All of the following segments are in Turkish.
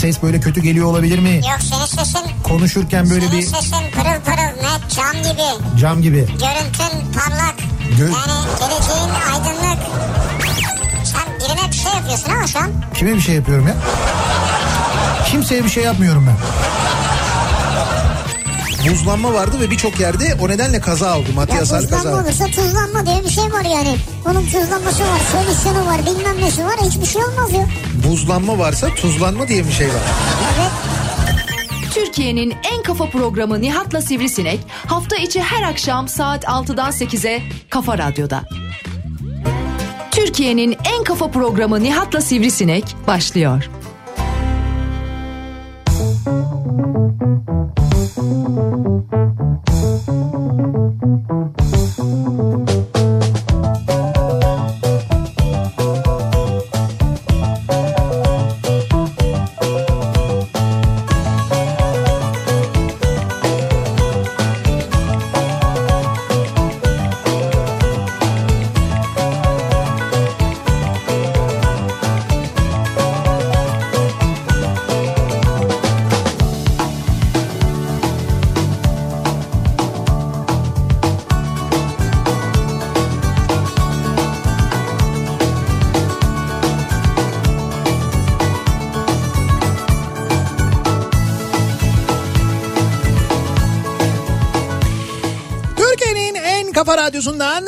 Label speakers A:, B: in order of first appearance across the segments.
A: Ses böyle kötü geliyor olabilir mi?
B: Yok senin sesin...
A: Konuşurken böyle
B: senin
A: bir...
B: sesin pırıl pırıl net cam gibi.
A: Cam gibi.
B: Görüntün parlak. Gö yani geleceğin aydınlık. Sen birine bir şey yapıyorsun ama şu an.
A: Kime bir şey yapıyorum ya? Kimseye bir şey yapmıyorum ben. Buzlanma vardı ve birçok yerde o nedenle kaza oldu. Matias kaza.
B: Buzlanma olursa tuzlanma diye bir şey var yani. Onun tuzlanması var, solüsyonu var, bilmem nesi var. Hiçbir şey olmaz ya.
A: Buzlanma varsa tuzlanma diye bir şey var.
B: Evet.
C: Türkiye'nin en kafa programı Nihat'la Sivrisinek hafta içi her akşam saat 6'dan 8'e Kafa Radyo'da. Türkiye'nin en kafa programı Nihat'la Sivrisinek başlıyor. Thank you.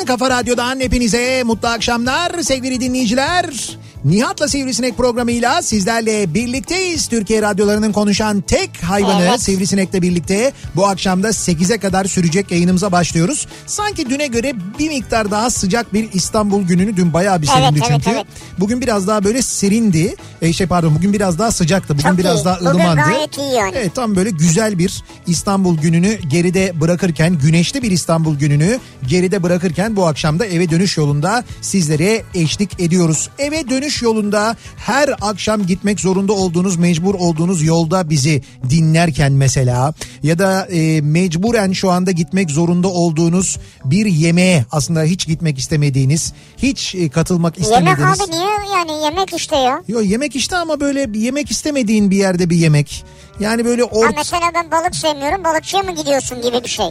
C: Kafa Radyo'dan hepinize mutlu akşamlar sevgili dinleyiciler. Nihat'la Sivrisinek programıyla sizlerle birlikteyiz. Türkiye radyolarının konuşan tek hayvanı evet. Sivrisinek'le birlikte bu akşamda 8'e kadar sürecek yayınımıza başlıyoruz. Sanki düne göre bir miktar daha sıcak bir İstanbul gününü dün bayağı bir serindi evet, çünkü. Evet, evet. Bugün biraz daha böyle serindi. E, şey pardon bugün biraz daha sıcaktı. Bugün Çok biraz iyi. daha ılımandı. Bugün
B: gayet iyi yani.
A: Evet tam böyle güzel bir İstanbul gününü geride bırakırken güneşli bir İstanbul gününü geride bırakırken bu akşam da eve dönüş yolunda sizlere eşlik ediyoruz. Eve dönüş dönüş yolunda her akşam gitmek zorunda olduğunuz mecbur olduğunuz yolda bizi dinlerken mesela ya da e, mecburen şu anda gitmek zorunda olduğunuz bir yemeğe aslında hiç gitmek istemediğiniz hiç e, katılmak istemediğiniz.
B: Yemek abi niye yani yemek işte ya.
A: Yok yemek işte ama böyle yemek istemediğin bir yerde bir yemek. Yani böyle ort... Ha
B: mesela ben balık sevmiyorum balıkçıya mı gidiyorsun gibi bir şey.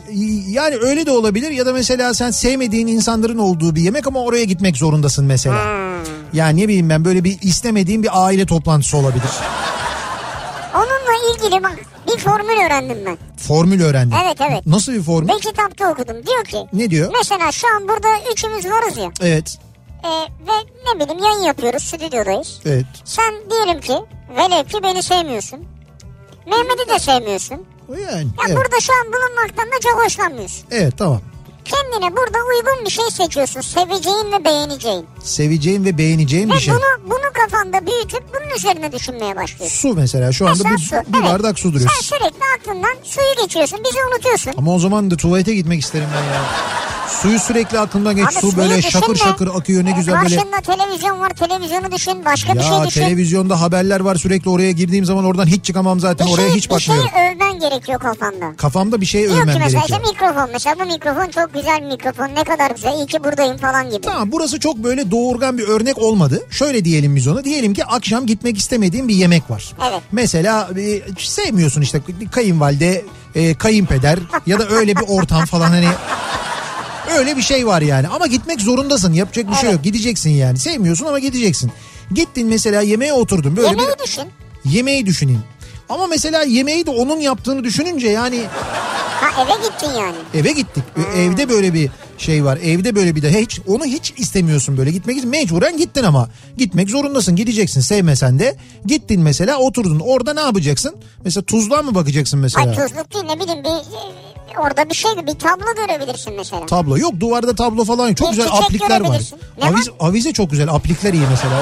A: Yani öyle de olabilir ya da mesela sen sevmediğin insanların olduğu bir yemek ama oraya gitmek zorundasın mesela. Hmm. Yani ne bileyim ben böyle bir istemediğim bir aile toplantısı olabilir.
B: Onunla ilgili bak bir formül öğrendim ben.
A: Formül öğrendim.
B: Evet evet.
A: Nasıl bir formül?
B: Bir kitapta okudum. Diyor ki.
A: Ne diyor?
B: Mesela şu an burada üçümüz varız ya.
A: Evet.
B: Ee, ve ne bileyim yayın yapıyoruz stüdyodayız.
A: Evet.
B: Sen diyelim ki velev ki beni sevmiyorsun. Mehmet'i de sevmiyorsun.
A: Yani.
B: Ya evet. burada şu an bulunmaktan da çok hoşlanmıyorsun.
A: Evet tamam.
B: Kendine burada uygun bir şey seçiyorsun. Seveceğin ve beğeneceğin.
A: Seveceğin ve beğeneceğin
B: ve
A: bir şey.
B: Bunu, bunu kafanda büyütüp bunun üzerine düşünmeye başlıyorsun.
A: Su mesela şu anda mesela bir, su, bir evet. bardak su duruyor.
B: Sen sürekli aklından suyu geçiyorsun bizi unutuyorsun.
A: Ama o zaman da tuvalete gitmek isterim ben ya. Suyu sürekli aklımdan geç. Abi su böyle şakır şakır akıyor ne güzel
B: Karşında
A: böyle.
B: Karşında televizyon var televizyonu düşün başka
A: ya,
B: bir şey
A: düşün. televizyonda haberler var sürekli oraya girdiğim zaman oradan hiç çıkamam zaten bir oraya şey, hiç bakmıyorum.
B: Bir şey övmen gerekiyor kafanda.
A: Kafamda bir şey övmem
B: gerekiyor.
A: Diyor
B: ki mesela işte mikrofon mesela bu mikrofon çok güzel bir mikrofon ne kadar güzel iyi ki buradayım falan gibi.
A: Tamam burası çok böyle doğurgan bir örnek olmadı. Şöyle diyelim biz ona diyelim ki akşam gitmek istemediğim bir yemek var.
B: Evet.
A: Mesela e, sevmiyorsun işte kayınvalide e, kayınpeder ya da öyle bir ortam falan hani Öyle bir şey var yani ama gitmek zorundasın yapacak bir evet. şey yok gideceksin yani sevmiyorsun ama gideceksin. Gittin mesela yemeğe oturdun böyle
B: yemeği
A: bir...
B: düşün.
A: Yemeği düşüneyim. Ama mesela yemeği de onun yaptığını düşününce yani...
B: Ha eve gittin yani.
A: Eve gittik. Hmm. Evde böyle bir şey var. Evde böyle bir de hiç onu hiç istemiyorsun böyle gitmek için mecburen gittin ama gitmek zorundasın gideceksin sevmesen de gittin mesela oturdun orada ne yapacaksın? Mesela tuzluğa mı bakacaksın mesela?
B: Ay tuzluk değil ne bileyim bir orada bir şey bir tablo görebilirsin mesela.
A: Tablo yok duvarda tablo falan yok. Çok bir güzel aplikler var. Avize, avize çok güzel aplikler iyi mesela.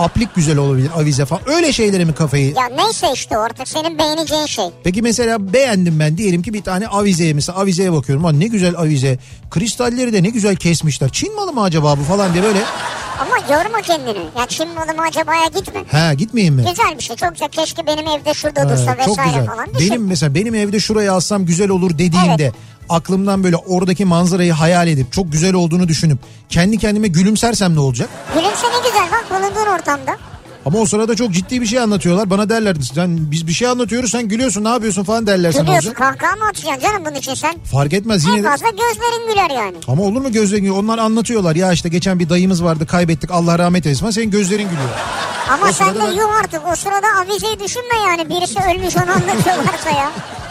A: Aplik güzel olabilir avize falan. Öyle şeylere mi kafayı?
B: Ya neyse işte artık senin beğeneceğin şey.
A: Peki mesela beğendim ben diyelim ki bir tane avizeye mesela avizeye bakıyorum. Lan ne güzel avize. Kristalleri de ne güzel kesmişler. Çin malı mı acaba bu falan diye böyle.
B: Ama yorma kendini. Ya Çin malı mı acabaya gitme.
A: He gitmeyeyim mi?
B: Güzel bir şey. Çok güzel. Keşke benim evde şurada dursa vesaire çok güzel. falan.
A: Düşün. Benim mesela benim evde şuraya alsam güzel olur dediğimde evet aklımdan böyle oradaki manzarayı hayal edip çok güzel olduğunu düşünüp kendi kendime gülümsersem ne olacak?
B: Gülümse ne güzel bak bulunduğun ortamda.
A: Ama o sırada çok ciddi bir şey anlatıyorlar. Bana derler sen biz bir şey anlatıyoruz sen gülüyorsun ne yapıyorsun falan derler sana.
B: Gülüyorsun kahkaha mı atacaksın canım bunun için sen?
A: Fark etmez yine
B: En
A: de.
B: fazla gözlerin güler yani.
A: Ama olur mu gözlerin gülüyor? Onlar anlatıyorlar ya işte geçen bir dayımız vardı kaybettik Allah rahmet eylesin falan senin gözlerin gülüyor.
B: Ama
A: O
B: sen
A: sırada
B: de yuh artık o sırada avizeyi düşünme yani birisi ölmüş onu anlatıyorlarsa ya.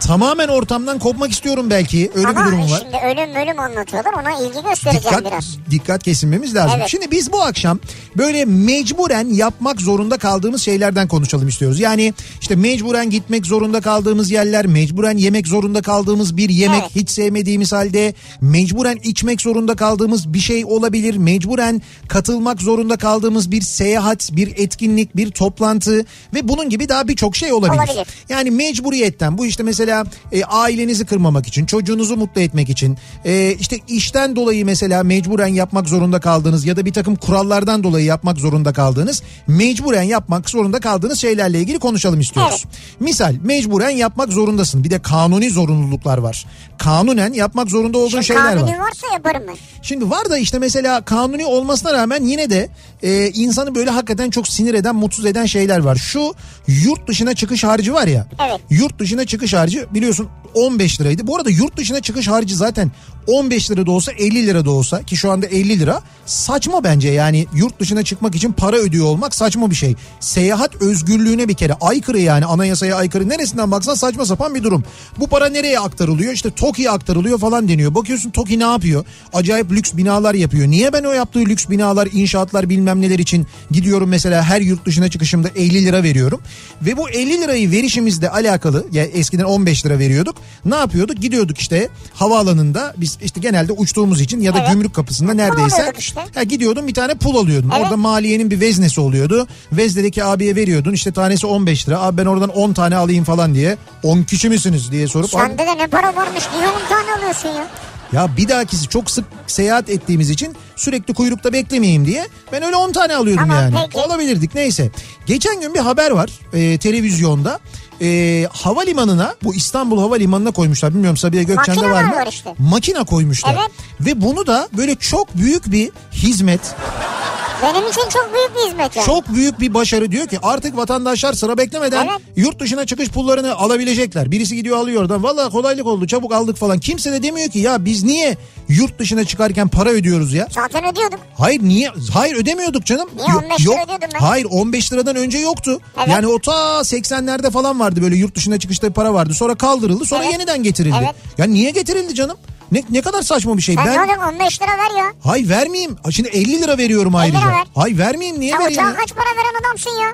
A: Tamamen ortamdan kopmak istiyorum belki öyle
B: Ama
A: bir durum var.
B: şimdi ölüm ölüm anlatıyorlar ona ilgi göstereceğim
A: Dikkat,
B: biraz.
A: dikkat kesilmemiz lazım.
B: Evet.
A: Şimdi biz bu akşam böyle mecburen yapmak zorunda kaldığımız şeylerden konuşalım istiyoruz. Yani işte mecburen gitmek zorunda kaldığımız yerler, mecburen yemek zorunda kaldığımız bir yemek
B: Evet.
A: hiç sevmediğimiz halde, mecburen içmek zorunda kaldığımız bir şey olabilir. Mecburen katılmak zorunda kaldığımız bir seyahat, bir etkinlik, bir toplantı ve bunun gibi daha birçok şey olabilir.
B: Olabilir.
A: Yani mecburiyetten bu işte mesela e, ailenizi kırmamak için, çocuğunuzu mutlu etmek için, e, işte işten dolayı mesela mecburen yapmak zorunda kaldığınız ya da bir takım kurallardan dolayı yapmak zorunda kaldığınız, mecburen yapmak zorunda kaldığınız şeylerle ilgili konuşalım istiyoruz. Misal mecburen yapmak zorundasın. Bir de kanuni zorunluluklar var. Kanunen yapmak zorunda olduğun
B: Şimdi
A: şeyler var.
B: kanuni varsa yaparım ben.
A: Şimdi var da işte mesela kanuni olmasına rağmen yine de e, insanı böyle hakikaten çok sinir eden, mutsuz eden şeyler var. Şu yurt dışına çıkış harcı var ya.
B: Evet.
A: Yurt dışına çıkış harcı biliyorsun 15 liraydı. Bu arada yurt dışına çıkış harcı zaten 15 lira da olsa 50 lira da olsa ki şu anda 50 lira saçma bence yani yurt dışına çıkmak için para ödüyor olmak saçma bir şey. Seyahat özgürlüğüne bir kere aykırı yani anayasaya aykırı neresinden baksan saçma sapan bir durum. Bu para nereye aktarılıyor işte TOKİ'ye aktarılıyor falan deniyor. Bakıyorsun TOKİ ne yapıyor? Acayip lüks binalar yapıyor. Niye ben o yaptığı lüks binalar inşaatlar bilmem neler için gidiyorum mesela her yurt dışına çıkışımda 50 lira veriyorum. Ve bu 50 lirayı verişimizle alakalı ya eskiden 15 lira veriyorduk. Ne yapıyorduk? Gidiyorduk işte havaalanında biz işte genelde uçtuğumuz için ya da
B: Evet.
A: gümrük kapısında neredeyse
B: işte.
A: ha, gidiyordun bir tane pul alıyordun.
B: Evet.
A: Orada maliyenin bir veznesi oluyordu. Veznedeki abiye veriyordun işte tanesi 15 lira. Abi ben oradan 10 tane alayım falan diye. 10 kişi misiniz diye sorup
B: Sende de ne para varmış niye 10 tane alıyorsun ya?
A: ya bir dahakisi çok sık seyahat ettiğimiz için sürekli kuyrukta beklemeyeyim diye ben öyle 10 tane alıyordum
B: Tamam,
A: yani.
B: peki.
A: Olabilirdik neyse. Geçen gün bir haber var e, televizyonda. E, havalimanına bu İstanbul Havalimanı'na koymuşlar. Bilmiyorum Sabiha Gökçen'de var mı?
B: var işte.
A: Makina koymuşlar.
B: Evet.
A: Ve bunu da böyle çok büyük bir hizmet,
B: Benim için çok büyük bir hizmet yani.
A: çok büyük bir başarı diyor ki artık vatandaşlar sıra beklemeden
B: Evet.
A: yurt dışına çıkış pullarını alabilecekler. Birisi gidiyor alıyor oradan. Valla kolaylık oldu çabuk aldık falan. Kimse de demiyor ki ya biz niye yurt dışına çıkarken para ödüyoruz ya?
B: Zaten ödüyorduk.
A: Hayır niye? Hayır ödemiyorduk canım.
B: Niye? 15 lira ödüyordum ben.
A: Hayır 15 liradan önce yoktu.
B: Evet.
A: Yani o ta 80'lerde falan vardı böyle yurt dışına çıkışta para vardı. Sonra kaldırıldı sonra
B: Evet.
A: yeniden getirildi.
B: Evet.
A: Ya niye getirildi canım? Ne, ne kadar saçma bir şey.
B: Sen
A: ben
B: ne olacak 15 lira ver ya.
A: Hay vermeyeyim. Şimdi 50 lira veriyorum ayrıca.
B: ver.
A: Hay vermeyeyim niye
B: Sen
A: vereyim? ya?
B: kaç para veren adamsın ya?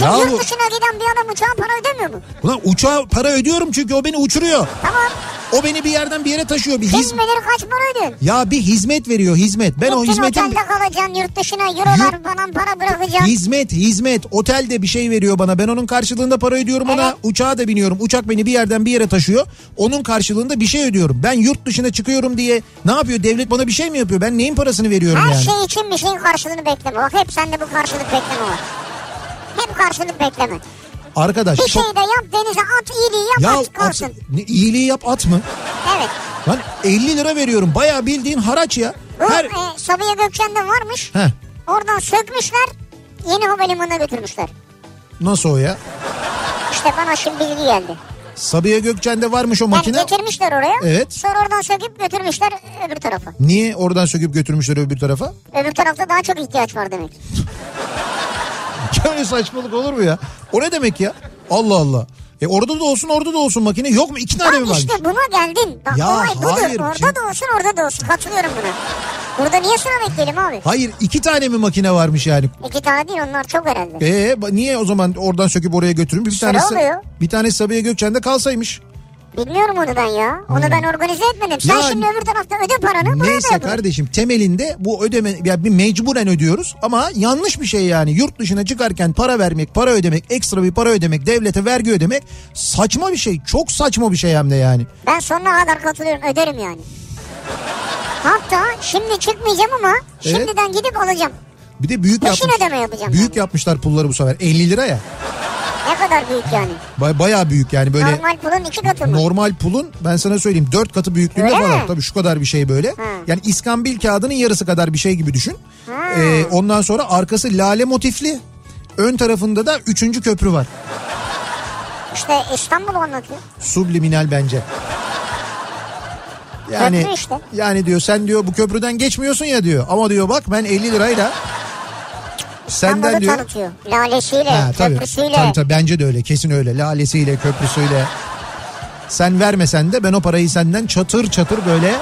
A: Yahu-
B: yurt dışına giden bir adam uçağa para ödemiyor mu?
A: Ulan uçağa para ödüyorum çünkü o beni uçuruyor.
B: Tamam.
A: O beni bir yerden bir yere taşıyor. Bir
B: Kim
A: hiz...
B: bilir kaç para ödüyorsun?
A: Ya bir hizmet veriyor hizmet. Ben o
B: Gittin
A: hizmetin...
B: otelde kalacaksın yurt dışına eurolar falan para bırakacaksın.
A: Hizmet hizmet otelde bir şey veriyor bana ben onun karşılığında para ödüyorum ona
B: Evet.
A: uçağa da biniyorum uçak beni bir yerden bir yere taşıyor onun karşılığında bir şey ödüyorum ben yurt dışına çıkıyorum diye ne yapıyor devlet bana bir şey mi yapıyor ben neyin parasını veriyorum
B: Her
A: yani
B: şey için bir şeyin karşılığını bekleme. Bak hep sende bu karşılık bekleme var. Hep karşılık bekleme.
A: arkadaş
B: Bir
A: çok
B: şey de yap denize at iyiliği yap
A: ya
B: at kalsın.
A: at- ne, iyiliği yap at mı
B: Evet.
A: lan 50 lira veriyorum bayağı bildiğin haraç ya
B: Bu
A: her
B: e, Sabiha Gökçen'de varmış.
A: Heh,
B: Oradan sökmüşler. Yeni havalimanına götürmüşler.
A: nasıl o ya
B: İşte bana şimdi bilgi geldi.
A: Sabiha Gökçen'de varmış o
B: Yani
A: makine
B: getirmişler oraya.
A: Evet.
B: Sonra oradan söküp götürmüşler öbür tarafa.
A: niye oradan söküp götürmüşler öbür tarafa
B: Öbür tarafta daha çok ihtiyaç var demek.
A: Öyle saçmalık olur mu ya? O ne demek ya? Allah Allah. E orada da olsun orada da olsun makine. Yok mu? İki tane mi
B: Bak
A: varmış?
B: işte buna geldin. Bak
A: Ya
B: olay budur.
A: hayır,
B: Orada
A: şimdi-
B: da olsun orada da olsun. Katılıyorum buna. Burada niye sıra bekleyelim abi?
A: Hayır iki tane mi makine varmış yani?
B: İki tane değil onlar çok herhalde.
A: Ee niye o zaman oradan söküp oraya götürün? Bir
B: Sıra
A: tanesi
B: oluyor.
A: bir tanesi Sabiha Gökçen'de kalsaymış.
B: Bilmiyorum onu ben ya. Onu ben organize etmedim. Sen
A: Ya-
B: şimdi öbür tarafta öde paranı.
A: Neyse kardeşim temelinde bu ödeme ya bir mecburen ödüyoruz ama yanlış bir şey yani. Yurt dışına çıkarken para vermek, para ödemek, ekstra bir para ödemek, devlete vergi ödemek saçma bir şey. Çok saçma bir şey hem de yani.
B: Ben sonuna kadar katılıyorum. Öderim yani. Hatta şimdi çıkmayacağım ama
A: Evet.
B: şimdiden gidip alacağım.
A: Bir de büyük
B: Peşin
A: yapmış.
B: ödeme yapacağım
A: Büyük
B: yani.
A: yapmışlar pulları bu sefer. 50 lira ya.
B: Ne kadar büyük yani?
A: Ba- bayağı büyük yani böyle.
B: Normal pulun iki katı mı?
A: Normal pulun ben sana söyleyeyim dört katı büyüklüğünde
B: Öyle
A: falan.
B: mi?
A: Tabii şu kadar bir şey böyle. Yani iskambil kağıdının yarısı kadar bir şey gibi düşün. Ee, ondan sonra arkası lale motifli. Ön tarafında da üçüncü köprü var.
B: İşte İstanbul anlatıyor.
A: Subliminal bence. Yani
B: Köprü işte.
A: yani diyor sen diyor bu köprüden geçmiyorsun ya diyor. Ama diyor bak ben 50 lirayla senden diyor.
B: tanıtıyor. Lalesiyle,
A: Ha, tabii,
B: köprüsüyle.
A: tabii tabii bence de öyle kesin öyle lalesiyle köprüsüyle. Sen vermesen de ben o parayı senden çatır çatır böyle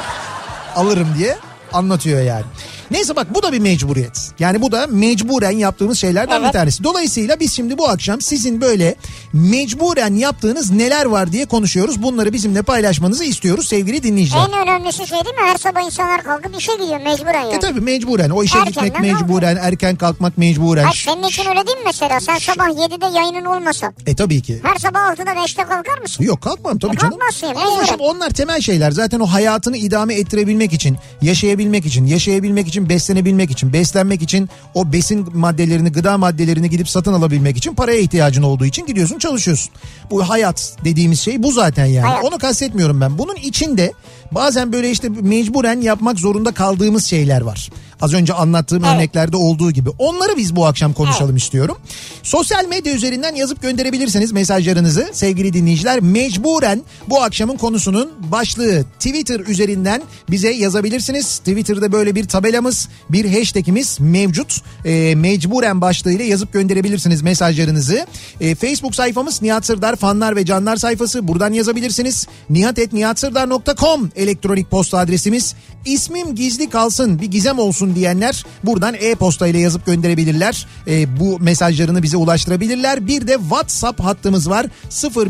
A: alırım diye anlatıyor yani. Neyse bak bu da bir mecburiyet. Yani bu da mecburen yaptığımız şeylerden bir
B: Evet.
A: tanesi. Dolayısıyla biz şimdi bu akşam sizin böyle mecburen yaptığınız neler var diye konuşuyoruz. Bunları bizimle paylaşmanızı istiyoruz sevgili dinleyiciler.
B: En önemlisi şey değil mi? Her sabah insanlar kalkıp işe gidiyor mecburen yani.
A: E tabii mecburen o işe
B: Erkenden
A: gitmek mecburen, erken kalkmak mecburen.
B: Hayır, senin için öyle değil mi mesela? Sen sabah 7'de yayının olmasa.
A: E tabii ki.
B: Her sabah 6'da 5'te kalkar mısın?
A: Yok kalkmam tabii
B: E,
A: canım.
B: kalkmazsın mecburen.
A: onlar temel şeyler. Zaten o hayatını idame ettirebilmek için, yaşayabilmek için, yaşayabilmek için, beslenebilmek için, beslenmek için o besin maddelerini, gıda maddelerini gidip satın alabilmek için paraya ihtiyacın olduğu için gidiyorsun çalışıyorsun. Bu hayat dediğimiz şey bu zaten yani. Onu kastetmiyorum ben. Bunun içinde bazen böyle işte mecburen yapmak zorunda kaldığımız şeyler var. Az önce anlattığım
B: Evet.
A: örneklerde olduğu gibi. Onları biz bu akşam konuşalım istiyorum. Sosyal medya üzerinden yazıp gönderebilirsiniz mesajlarınızı sevgili dinleyiciler. Mecburen bu akşamın konusunun başlığı Twitter üzerinden bize yazabilirsiniz. Twitter'da böyle bir tabelamız, bir hashtagimiz mevcut. Ee, mecburen başlığıyla yazıp gönderebilirsiniz mesajlarınızı. Ee, Facebook sayfamız Nihat Sırdar fanlar ve canlar sayfası. Buradan yazabilirsiniz. nihatetnihatsırdar.com elektronik posta adresimiz. İsmim gizli kalsın bir gizem olsun diyenler buradan e-posta ile yazıp gönderebilirler. Ee, bu mesajlarını bize ulaştırabilirler. Bir de WhatsApp hattımız var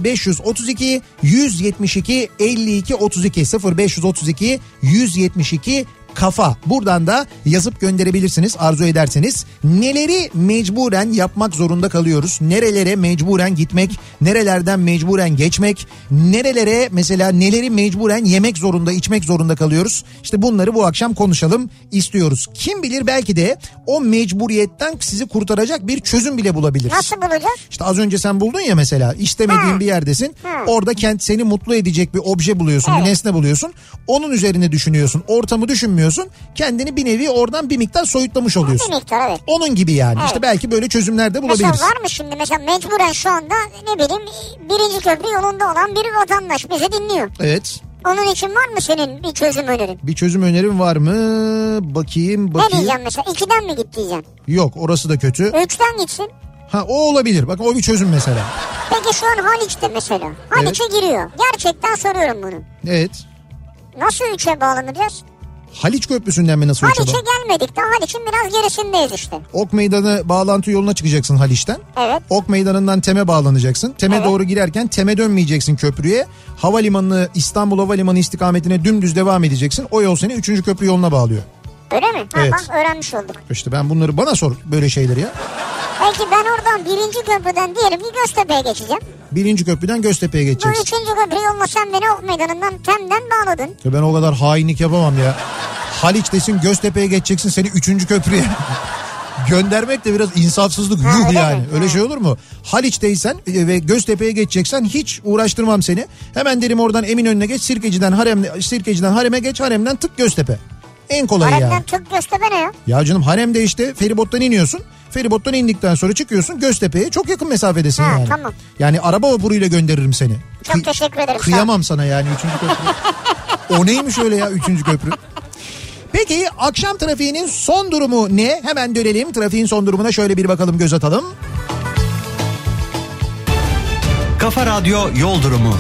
A: 0532 172 52 32 0532 172 kafa. Buradan da yazıp gönderebilirsiniz arzu ederseniz. Neleri mecburen yapmak zorunda kalıyoruz? Nerelere mecburen gitmek? Nerelerden mecburen geçmek? Nerelere mesela neleri mecburen yemek zorunda, içmek zorunda kalıyoruz? İşte bunları bu akşam konuşalım istiyoruz. Kim bilir belki de o mecburiyetten sizi kurtaracak bir çözüm bile bulabilir.
B: Nasıl bulacağız?
A: İşte az önce sen buldun ya mesela istemediğin
B: Ha.
A: bir yerdesin.
B: Ha.
A: Orada kent seni mutlu edecek bir obje buluyorsun, bir
B: Evet.
A: nesne buluyorsun. Onun üzerine düşünüyorsun. Ortamı düşünmüyorsun. Kendini bir nevi oradan bir miktar soyutlamış oluyorsun.
B: Bir miktar evet.
A: Onun gibi yani.
B: Evet.
A: İşte belki böyle çözümler de
B: Mesela
A: bulabiliriz.
B: var mı şimdi mesela mecburen şu anda ne bileyim birinci köprü yolunda olan bir vatandaş bizi dinliyor.
A: Evet.
B: Onun için var mı senin bir çözüm önerin?
A: Bir çözüm önerim var mı? Bakayım
B: Ne
A: bakayım.
B: diyeceğim mesela? İkiden mi git diyeceğim?
A: Yok orası da kötü.
B: Üçten gitsin.
A: Ha o olabilir. Bak o bir çözüm mesela.
B: Peki şu an Haliç'te mesela. Haliç'e giriyor. Gerçekten soruyorum bunu.
A: Evet.
B: Nasıl üçe bağlanacağız?
A: Haliç Köprüsü'nden mi nasıl
B: Haliç'e
A: uçalım?
B: gelmedik de Haliç'in biraz gerisindeyiz işte.
A: Ok Meydanı bağlantı yoluna çıkacaksın Haliç'ten.
B: Evet.
A: Ok Meydanı'ndan Tem'e bağlanacaksın. Tem'e
B: Evet.
A: doğru girerken Tem'e dönmeyeceksin köprüye. Havalimanı İstanbul Havalimanı istikametine dümdüz devam edeceksin. O yol seni 3. köprü yoluna bağlıyor.
B: Öyle mi? Ha,
A: Evet.
B: bak öğrenmiş olduk.
A: İşte ben bunları bana sor böyle şeyleri ya.
B: Peki ben oradan birinci köprüden diyelim ki Göztepe'ye geçeceğim.
A: Birinci köprüden Göztepe'ye
B: Bu
A: geçeceksin.
B: üçüncü köprü yoluna sen beni Ok Meydanı'ndan Tem'den bağladın.
A: Ya ben o kadar hainlik yapamam ya. Haliç desin Göztepe'ye geçeceksin seni 3. köprüye. Göndermek de biraz insafsızlık
B: Ha,
A: yuh
B: öyle
A: yani.
B: mi?
A: Öyle
B: Ha.
A: şey olur mu? Haliç'teysen e, ve Göztepe'ye geçeceksen hiç uğraştırmam seni. Hemen derim oradan Eminönü'ne geç Sirkeci'den Harem Sirkeci'den Harem'e geç Harem'den tık Göztepe. En kolayı
B: Haremden
A: yani.
B: tık Göztepe ne ya?
A: Ya canım Harem'de işte feribottan iniyorsun. Feribottan indikten sonra çıkıyorsun Göztepe'ye çok yakın mesafedesin
B: Ha,
A: yani.
B: tamam.
A: Yani araba vapuruyla gönderirim seni.
B: Çok
A: Kıy-
B: teşekkür ederim.
A: Kıyamam sana yani üçüncü köprü. o neymiş öyle ya üçüncü köprü? Peki akşam trafiğinin son durumu ne? Hemen dönelim trafiğin son durumuna şöyle bir bakalım göz atalım.
D: Kafa Radyo Yol Durumu.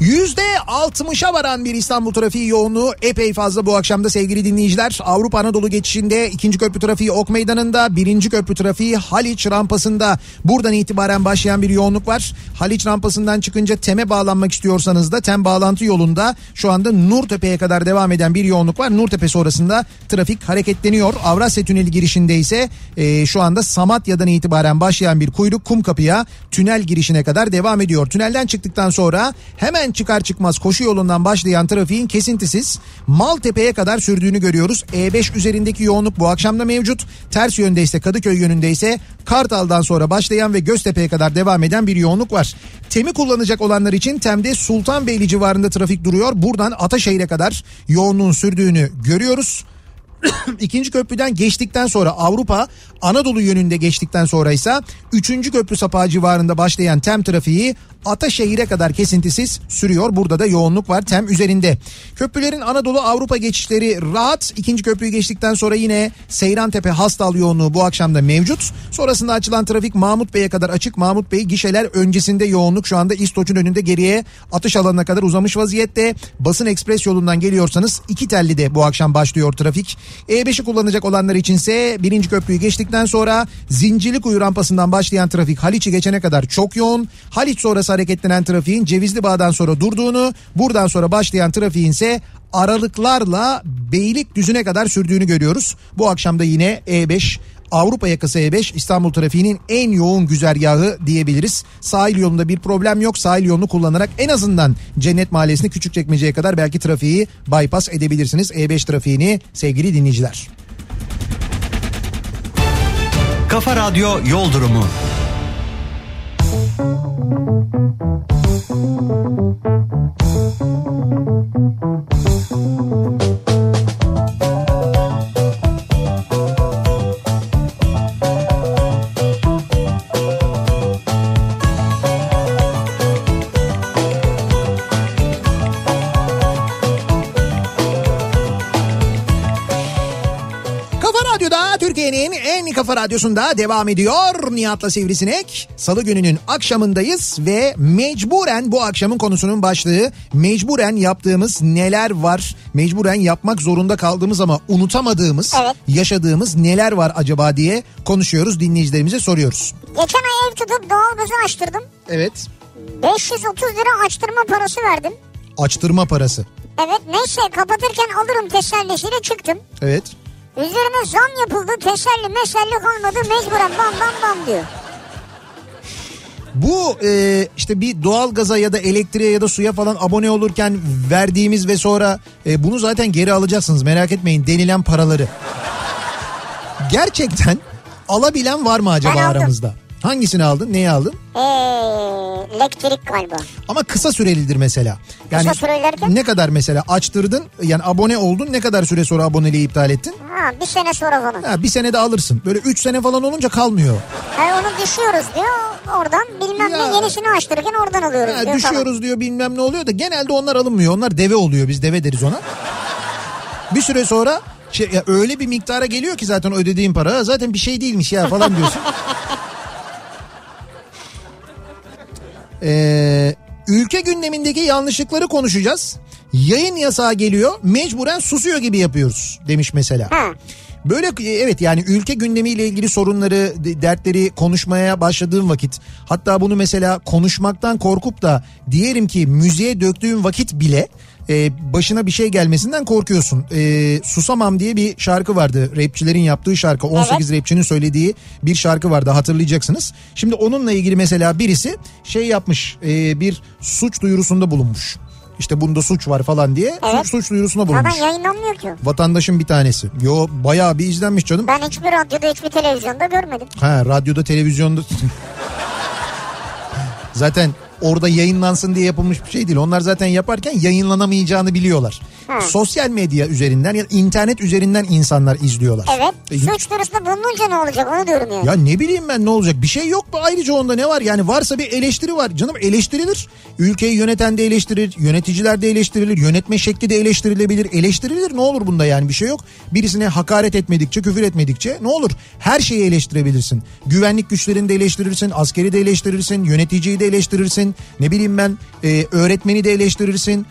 A: %60'a varan bir İstanbul trafiği yoğunluğu epey fazla bu akşamda sevgili dinleyiciler. Avrupa Anadolu geçişinde ikinci köprü trafiği Ok Meydanı'nda, birinci köprü trafiği Haliç rampasında. Buradan itibaren başlayan bir yoğunluk var. Haliç rampasından çıkınca Tem'e bağlanmak istiyorsanız da Tem bağlantı yolunda şu anda Nurtepe'ye kadar devam eden bir yoğunluk var. Nurtepe sonrasında trafik hareketleniyor. Avrasya Tüneli girişinde ise e, şu anda Samatya'dan itibaren başlayan bir kuyruk Kumkapı'ya tünel girişine kadar devam ediyor. Tünelden çıktıktan sonra hemen hemen çıkar çıkmaz koşu yolundan başlayan trafiğin kesintisiz Maltepe'ye kadar sürdüğünü görüyoruz. E5 üzerindeki yoğunluk bu akşam da mevcut. Ters yönde ise Kadıköy yönünde ise Kartal'dan sonra başlayan ve Göztepe'ye kadar devam eden bir yoğunluk var. Temi kullanacak olanlar için Tem'de Sultanbeyli civarında trafik duruyor. Buradan Ataşehir'e kadar yoğunluğun sürdüğünü görüyoruz. İkinci köprüden geçtikten sonra Avrupa Anadolu yönünde geçtikten sonra ise 3. köprü sapağı civarında başlayan tem trafiği Ataşehir'e kadar kesintisiz sürüyor. Burada da yoğunluk var tem üzerinde. Köprülerin Anadolu Avrupa geçişleri rahat. İkinci köprüyü geçtikten sonra yine Seyrantepe Hastal yoğunluğu bu akşam da mevcut. Sonrasında açılan trafik Mahmut Bey'e kadar açık. Mahmut Bey gişeler öncesinde yoğunluk şu anda İstoç'un önünde geriye atış alanına kadar uzamış vaziyette. Basın Ekspres yolundan geliyorsanız iki telli de bu akşam başlıyor trafik. E5'i kullanacak olanlar içinse birinci köprüyü geçtikten sonra Zincirlikuyu rampasından başlayan trafik Haliç'i geçene kadar çok yoğun. Haliç sonrası hareketlenen trafiğin Cevizli Bağ'dan sonra durduğunu, buradan sonra başlayan trafiğin ise aralıklarla Beylikdüzü'ne kadar sürdüğünü görüyoruz. Bu akşam da yine E5 Avrupa yakası E5 İstanbul trafiğinin en yoğun güzergahı diyebiliriz. Sahil yolunda bir problem yok. Sahil yolunu kullanarak en azından Cennet Mahallesi'ni Küçükçekmece'ye kadar belki trafiği bypass edebilirsiniz. E5 trafiğini sevgili dinleyiciler.
D: Kafa Radyo Yol Durumu.
A: Kafa kafa radyosunda devam ediyor. Nihat'la Sivrisinek. Salı gününün akşamındayız ve mecburen bu akşamın konusunun başlığı mecburen yaptığımız neler var? Mecburen yapmak zorunda kaldığımız ama unutamadığımız,
B: Evet.
A: yaşadığımız neler var acaba diye konuşuyoruz. Dinleyicilerimize soruyoruz.
B: Geçen ay ev tutup doğalgazı açtırdım.
A: Evet.
B: 530 lira açtırma parası verdim.
A: Açtırma parası.
B: Evet neyse kapatırken alırım tesellisiyle çıktım.
A: Evet.
B: Üzerine zam yapıldı teselli meselli kalmadı mecburen bam bam bam diyor.
A: Bu e, işte bir doğalgaza ya da elektriğe ya da suya falan abone olurken verdiğimiz ve sonra e, bunu zaten geri alacaksınız merak etmeyin denilen paraları. Gerçekten alabilen var mı acaba aramızda? Hangisini aldın? Neyi aldın?
B: Eee elektrik galiba.
A: Ama kısa sürelidir mesela. Yani
B: Kısa süreli derken?
A: ne kadar mesela açtırdın yani abone oldun ne kadar süre sonra aboneliği iptal ettin?
B: Ha bir sene sonra falan.
A: Ha, bir senede alırsın. Böyle 3 sene falan olunca kalmıyor.
B: Ha, onu düşüyoruz diyor oradan bilmem
A: Ya.
B: ne yenisini açtırırken oradan alıyoruz
A: Ha,
B: diyor
A: düşüyoruz diyor bilmem ne oluyor da genelde onlar alınmıyor. Onlar deve oluyor biz deve deriz ona. Bir süre sonra şey, ya öyle bir miktara geliyor ki zaten ödediğin para "Ha, zaten bir şey değilmiş ya falan diyorsun. Ee, ülke gündemindeki yanlışlıkları konuşacağız. Yayın yasağı geliyor mecburen susuyor gibi yapıyoruz demiş mesela.
B: Ha.
A: Böyle e, evet yani ülke gündemiyle ilgili sorunları, de- dertleri konuşmaya başladığım vakit hatta bunu mesela konuşmaktan korkup da diyelim ki müziğe döktüğüm vakit bile e, başına bir şey gelmesinden korkuyorsun. E, Susamam diye bir şarkı vardı. Rapçilerin yaptığı şarkı. 18 rapçinin söylediği bir şarkı vardı hatırlayacaksınız. Şimdi onunla ilgili mesela birisi şey yapmış e, bir suç duyurusunda bulunmuş. İşte bunda suç var falan diye
B: Evet.
A: suç, suç duyurusunda bulunmuş.
B: Zaten yayınlanmıyor ki.
A: Vatandaşın bir tanesi. Yo bayağı bir izlenmiş canım.
B: Ben hiçbir radyoda hiçbir televizyonda görmedim.
A: Ha radyoda televizyonda. zaten orada yayınlansın diye yapılmış bir şey değil. Onlar zaten yaparken yayınlanamayacağını biliyorlar.
B: Ha.
A: Sosyal medya üzerinden ya internet üzerinden insanlar izliyorlar.
B: Evet.
A: E,
B: Suç duyurusunda bulununca ne olacak onu diyorum yani.
A: Ya ne bileyim ben ne olacak bir şey yok mu ayrıca onda ne var yani varsa bir eleştiri var canım eleştirilir ülkeyi yöneten de eleştirir yöneticiler de eleştirilir yönetme şekli de eleştirilebilir eleştirilir ne olur bunda yani bir şey yok birisine hakaret etmedikçe küfür etmedikçe ne olur her şeyi eleştirebilirsin güvenlik güçlerini de eleştirirsin askeri de eleştirirsin yöneticiyi de eleştirirsin ne bileyim ben e, öğretmeni de eleştirirsin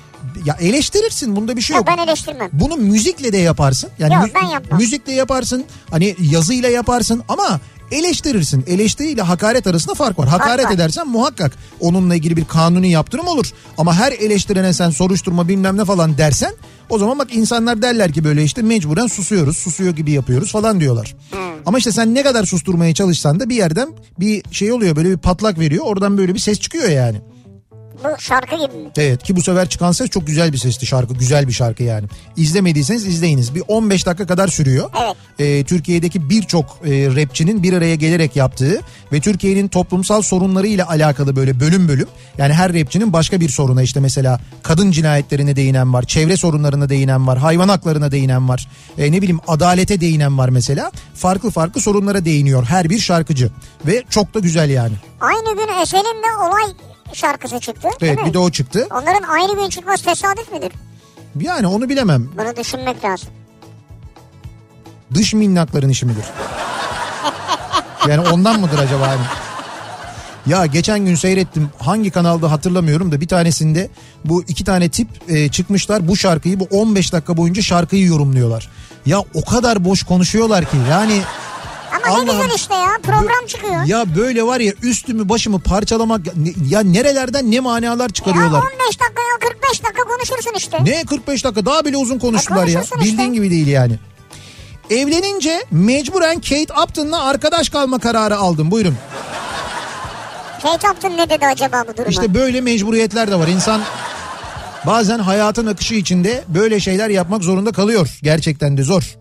A: ya eleştirirsin bunda bir şey
B: Yok ben eleştirmem.
A: Bunu müzikle de yaparsın. Yani
B: Yok,
A: mü-
B: ben yapmam.
A: müzikle yaparsın. Hani yazıyla yaparsın ama eleştirirsin. Eleştiriyle hakaret arasında fark var. Hakaret
B: var.
A: edersen muhakkak onunla ilgili bir kanuni yaptırım olur. Ama her eleştirene sen soruşturma bilmem ne falan dersen o zaman bak insanlar derler ki böyle işte mecburen susuyoruz, susuyor gibi yapıyoruz falan diyorlar. Ama işte sen ne kadar susturmaya çalışsan da bir yerden bir şey oluyor böyle bir patlak veriyor. Oradan böyle bir ses çıkıyor yani.
B: Bu şarkı gibi mi?
A: Evet ki bu sefer çıkan ses çok güzel bir sesti şarkı. Güzel bir şarkı yani. İzlemediyseniz izleyiniz. Bir 15 dakika kadar sürüyor.
B: Evet.
A: Ee, Türkiye'deki birçok e, rapçinin bir araya gelerek yaptığı ve Türkiye'nin toplumsal sorunlarıyla alakalı böyle bölüm bölüm. Yani her rapçinin başka bir soruna işte mesela kadın cinayetlerine değinen var. Çevre sorunlarına değinen var. Hayvan haklarına değinen var. E, ne bileyim adalete değinen var mesela. Farklı farklı sorunlara değiniyor her bir şarkıcı. Ve çok da güzel yani.
B: Aynı gün Esel'in de olay şarkısı çıktı.
A: Evet
B: mi?
A: bir de o çıktı.
B: Onların aynı gün çıkması tesadüf müdür?
A: Yani onu bilemem.
B: Bunu düşünmek lazım.
A: Dış minnakların işi midir? Yani ondan mıdır acaba? Yani? Ya geçen gün seyrettim hangi kanalda hatırlamıyorum da bir tanesinde bu iki tane tip e, çıkmışlar bu şarkıyı bu 15 dakika boyunca şarkıyı yorumluyorlar. Ya o kadar boş konuşuyorlar ki yani
B: Ama ne güzel işte ya program çıkıyor.
A: ya böyle var ya üstümü başımı parçalamak ya nerelerden ne manalar
B: Ya
A: çıkarıyorlar.
B: 15 dakika ya 45 dakika konuşursun işte.
A: Ne 45 dakika daha bile uzun konuştular ya.
B: konuşursun işte.
A: Bildiğin gibi değil yani. Evlenince mecburen Kate Upton'la arkadaş kalma kararı aldım. Buyurun.
B: Kate Upton ne dedi acaba bu duruma?
A: İşte böyle mecburiyetler de var. İnsan bazen hayatın akışı içinde böyle şeyler yapmak zorunda kalıyor. Gerçekten de zor.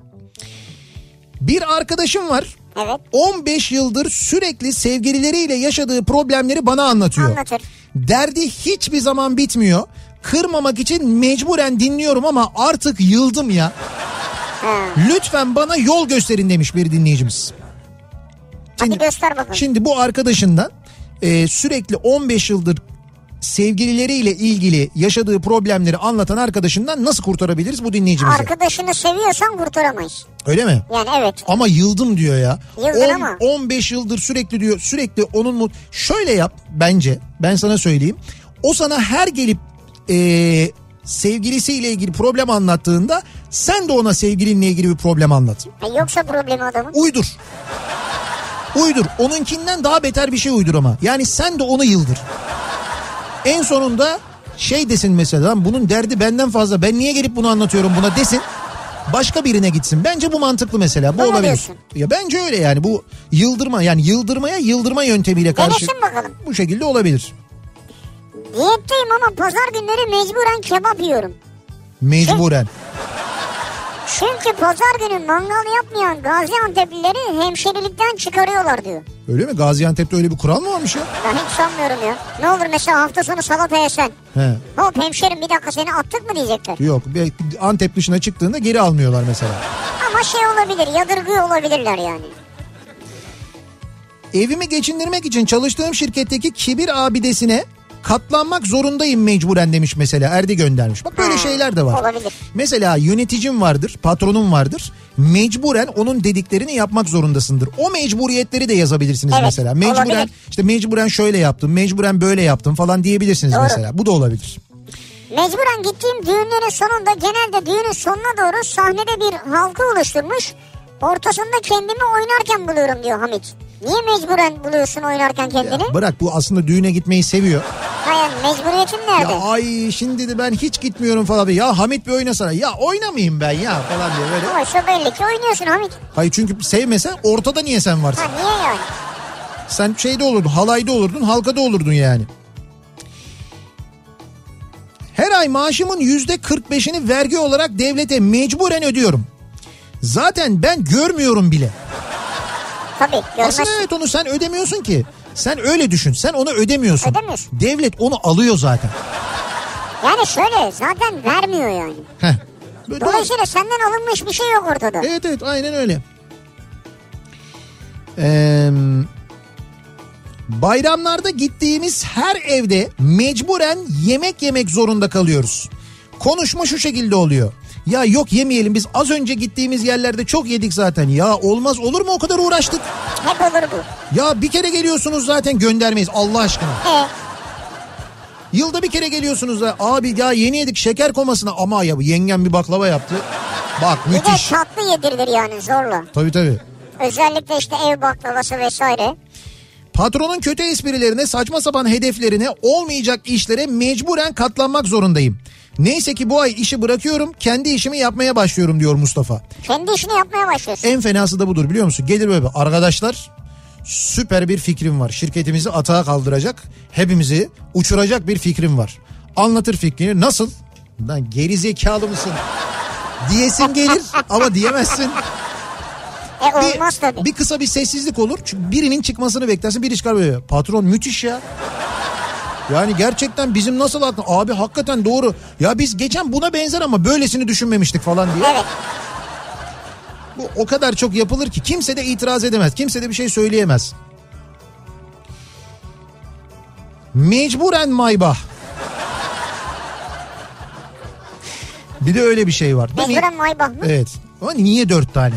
A: Bir arkadaşım var.
B: Evet
A: 15 yıldır sürekli sevgilileriyle yaşadığı problemleri bana anlatıyor.
B: anlatır.
A: Derdi hiçbir zaman bitmiyor. Kırmamak için mecburen dinliyorum ama artık yıldım ya. Lütfen bana yol gösterin demiş bir dinleyicimiz.
B: Hadi göster bakalım.
A: Şimdi bu arkadaşından e, sürekli 15 yıldır sevgilileriyle ilgili yaşadığı problemleri anlatan arkadaşından nasıl kurtarabiliriz bu dinleyicimizi?
B: Arkadaşını seviyorsan kurtaramayız.
A: Öyle mi?
B: Yani evet.
A: Ama yıldım diyor ya.
B: Yıldın
A: On-
B: ama.
A: 15 yıldır sürekli diyor sürekli onun mu... Şöyle yap bence ben sana söyleyeyim. O sana her gelip e, sevgilisiyle ilgili problem anlattığında sen de ona sevgilinle ilgili bir problem anlat.
B: Ha, yoksa problemi adamın.
A: Uydur. Uydur. Onunkinden daha beter bir şey uydur ama. Yani sen de onu yıldır. En sonunda şey desin mesela "Lan bunun derdi benden fazla ben niye gelip bunu anlatıyorum buna desin. Başka birine gitsin. Bence bu mantıklı mesela. Bu
B: Öyle
A: olabilir.
B: diyorsun.
A: Ya bence öyle yani bu yıldırma yani yıldırmaya yıldırma yöntemiyle karşı
B: Denesin bakalım.
A: bu şekilde olabilir.
B: Diyetteyim ama pazar günleri mecburen kebap yiyorum.
A: Mecburen.
B: Çünkü pazar günü mangal yapmayan Gaziantep'lileri hemşerilikten çıkarıyorlar diyor.
A: Öyle mi? Gaziantep'te öyle bir kural mı varmış ya?
B: Ben hiç sanmıyorum ya. Ne olur mesela hafta sonu salata yesen.
A: He.
B: Hop hemşerim bir dakika seni attık mı diyecekler.
A: Yok. Antep dışına çıktığında geri almıyorlar mesela.
B: Ama şey olabilir yadırgıyor olabilirler yani.
A: Evimi geçindirmek için çalıştığım şirketteki kibir abidesine katlanmak zorundayım mecburen demiş mesela Erdi göndermiş. Bak böyle
B: Ha,
A: şeyler de var.
B: olabilir.
A: Mesela yöneticim vardır, patronum vardır. Mecburen onun dediklerini yapmak zorundasındır. O mecburiyetleri de yazabilirsiniz
B: Evet,
A: mesela. Mecburen
B: olabilir.
A: işte mecburen şöyle yaptım, mecburen böyle yaptım falan diyebilirsiniz
B: Doğru.
A: mesela. Bu da olabilir.
B: Mecburen gittiğim düğünlerin sonunda genelde düğünün sonuna doğru sahnede bir halka oluşturmuş. Ortasında kendimi oynarken buluyorum diyor Hamit. Niye mecburen buluyorsun oynarken kendini?
A: Ya bırak bu aslında düğüne gitmeyi seviyor.
B: Hayır mecburiyetin nerede?
A: Ya ay şimdi de ben hiç gitmiyorum falan. diye. Ya Hamit bir oynasana. Ya oynamayayım ben ya falan diye böyle.
B: Oysa belli ki oynuyorsun Hamit.
A: Hayır çünkü sevmesen ortada niye sen varsın?
B: Ha niye yani?
A: Sen şeyde olurdun, halayda olurdun, halkada olurdun yani. Her ay maaşımın yüzde 45'ini vergi olarak devlete mecburen ödüyorum. Zaten ben görmüyorum bile.
B: Tabii görmezsin.
A: Aslında evet onu sen ödemiyorsun ki. Sen öyle düşün. Sen onu ödemiyorsun.
B: Ödemiyorsun.
A: Devlet onu alıyor zaten.
B: Yani şöyle zaten vermiyor yani.
A: Heh. Böyle-
B: Dolayısıyla senden alınmış bir şey yok ortada.
A: Evet evet aynen öyle. Ee, bayramlarda gittiğimiz her evde mecburen yemek yemek zorunda kalıyoruz. Konuşma şu şekilde oluyor. Ya yok yemeyelim biz az önce gittiğimiz yerlerde çok yedik zaten. Ya olmaz olur mu o kadar uğraştık.
B: Hep olur bu.
A: Ya bir kere geliyorsunuz zaten göndermeyiz Allah aşkına.
B: E,
A: Yılda bir kere geliyorsunuz da abi ya yeni yedik şeker komasına ama ya bu yengem bir baklava yaptı. Bak
B: bir de
A: müthiş.
B: tatlı yedirilir yani zorla.
A: Tabii tabii.
B: Özellikle işte ev baklavası vesaire.
A: Patronun kötü esprilerine, saçma sapan hedeflerine, olmayacak işlere mecburen katlanmak zorundayım. Neyse ki bu ay işi bırakıyorum, kendi işimi yapmaya başlıyorum diyor Mustafa.
B: Kendi işini yapmaya başlıyorsun.
A: En fenası da budur biliyor musun? Gelir böyle arkadaşlar süper bir fikrim var. Şirketimizi atağa kaldıracak, hepimizi uçuracak bir fikrim var. Anlatır fikrini nasıl? Lan geri zekalı mısın? Diyesin gelir ama diyemezsin.
B: E
A: Bir,
B: olmaz tabii.
A: bir kısa bir sessizlik olur. Çünkü birinin çıkmasını beklersin. Biri çıkar böyle. Patron müthiş ya. Yani gerçekten bizim nasıl aklı... Abi hakikaten doğru. Ya biz geçen buna benzer ama böylesini düşünmemiştik falan diye.
B: Evet.
A: Bu o kadar çok yapılır ki kimse de itiraz edemez. Kimse de bir şey söyleyemez. Mecburen maybah. Bir de öyle bir şey var.
B: Mecburen maybah mı?
A: Evet. Ama niye dört tane?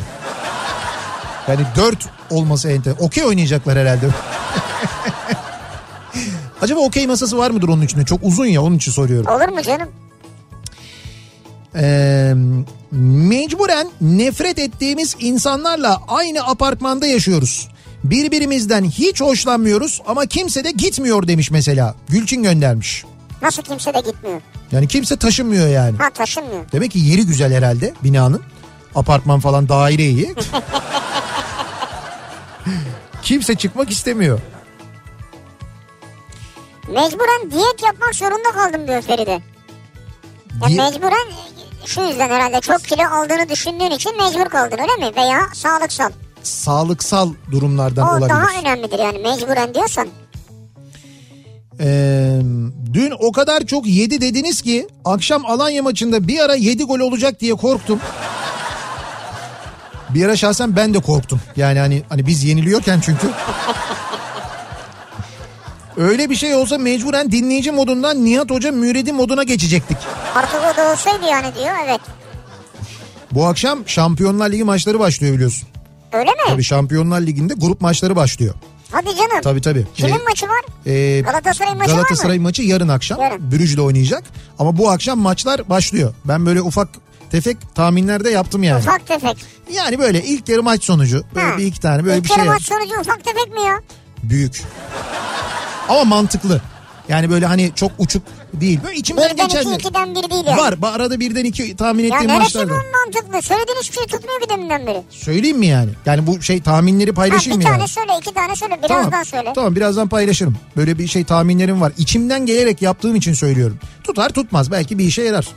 A: Yani dört olması enter. Okey oynayacaklar herhalde. Acaba okey masası var mıdır onun içinde? Çok uzun ya onun için soruyorum.
B: Olur mu canım?
A: Ee, mecburen nefret ettiğimiz insanlarla aynı apartmanda yaşıyoruz. Birbirimizden hiç hoşlanmıyoruz ama kimse de gitmiyor demiş mesela. Gülçin göndermiş.
B: Nasıl kimse de gitmiyor?
A: Yani kimse taşınmıyor yani.
B: Ha taşınmıyor.
A: Demek ki yeri güzel herhalde binanın. Apartman falan daire iyi. kimse çıkmak istemiyor.
B: Mecburen diyet yapmak zorunda kaldım diyor Feride. Ya
A: Diye-
B: mecburen şu yüzden herhalde çok kilo aldığını düşündüğün için mecbur kaldın öyle mi? Veya sağlıksal.
A: Sağlıksal durumlardan
B: O
A: olabilir.
B: daha önemlidir yani mecburen diyorsan.
A: Ee, dün o kadar çok yedi dediniz ki akşam Alanya maçında bir ara yedi gol olacak diye korktum. Bir ara şahsen ben de korktum. Yani hani hani biz yeniliyorken çünkü. Öyle bir şey olsa mecburen dinleyici modundan Nihat Hoca müredi moduna geçecektik.
B: Artık o da olsaydı yani diyor evet.
A: Bu akşam Şampiyonlar Ligi maçları başlıyor biliyorsun.
B: Öyle mi?
A: Tabii Şampiyonlar Ligi'nde grup maçları başlıyor.
B: Hadi canım.
A: Tabii tabii.
B: Kimin
A: Ee,
B: maçı var?
A: Ee,
B: Galatasaray maçı var mı?
A: Galatasaray maçı yarın akşam.
B: Yarın.
A: Brüj'le oynayacak. Ama bu akşam maçlar başlıyor. Ben böyle ufak tefek tahminlerde yaptım yani.
B: Ufak tefek.
A: Yani böyle ilk yarı maç sonucu. Böyle
B: Ha.
A: bir iki tane böyle
B: İlk
A: bir şey.
B: yarı
A: yap-
B: maç sonucu ufak tefek mi ya?
A: Büyük. Ama mantıklı. Yani böyle hani çok uçuk değil. Böyle içimden
B: Birden
A: geçen.
B: iki, ikiden bir değil yani.
A: Var. Arada birden iki tahmin
B: Ya
A: ettiğim
B: neresi
A: maçlar
B: bu
A: var.
B: mantıklı? Söylediğin hiçbir şey tutmuyor ki deminden beri.
A: Söyleyeyim mi yani? Yani bu şey tahminleri
B: Ha,
A: paylaşayım
B: bir
A: mı
B: tane
A: yani?
B: söyle iki tane söyle birazdan
A: tamam.
B: söyle.
A: Tamam birazdan paylaşırım. Böyle bir şey tahminlerim var. İçimden gelerek yaptığım için söylüyorum. Tutar tutmaz belki bir işe yarar.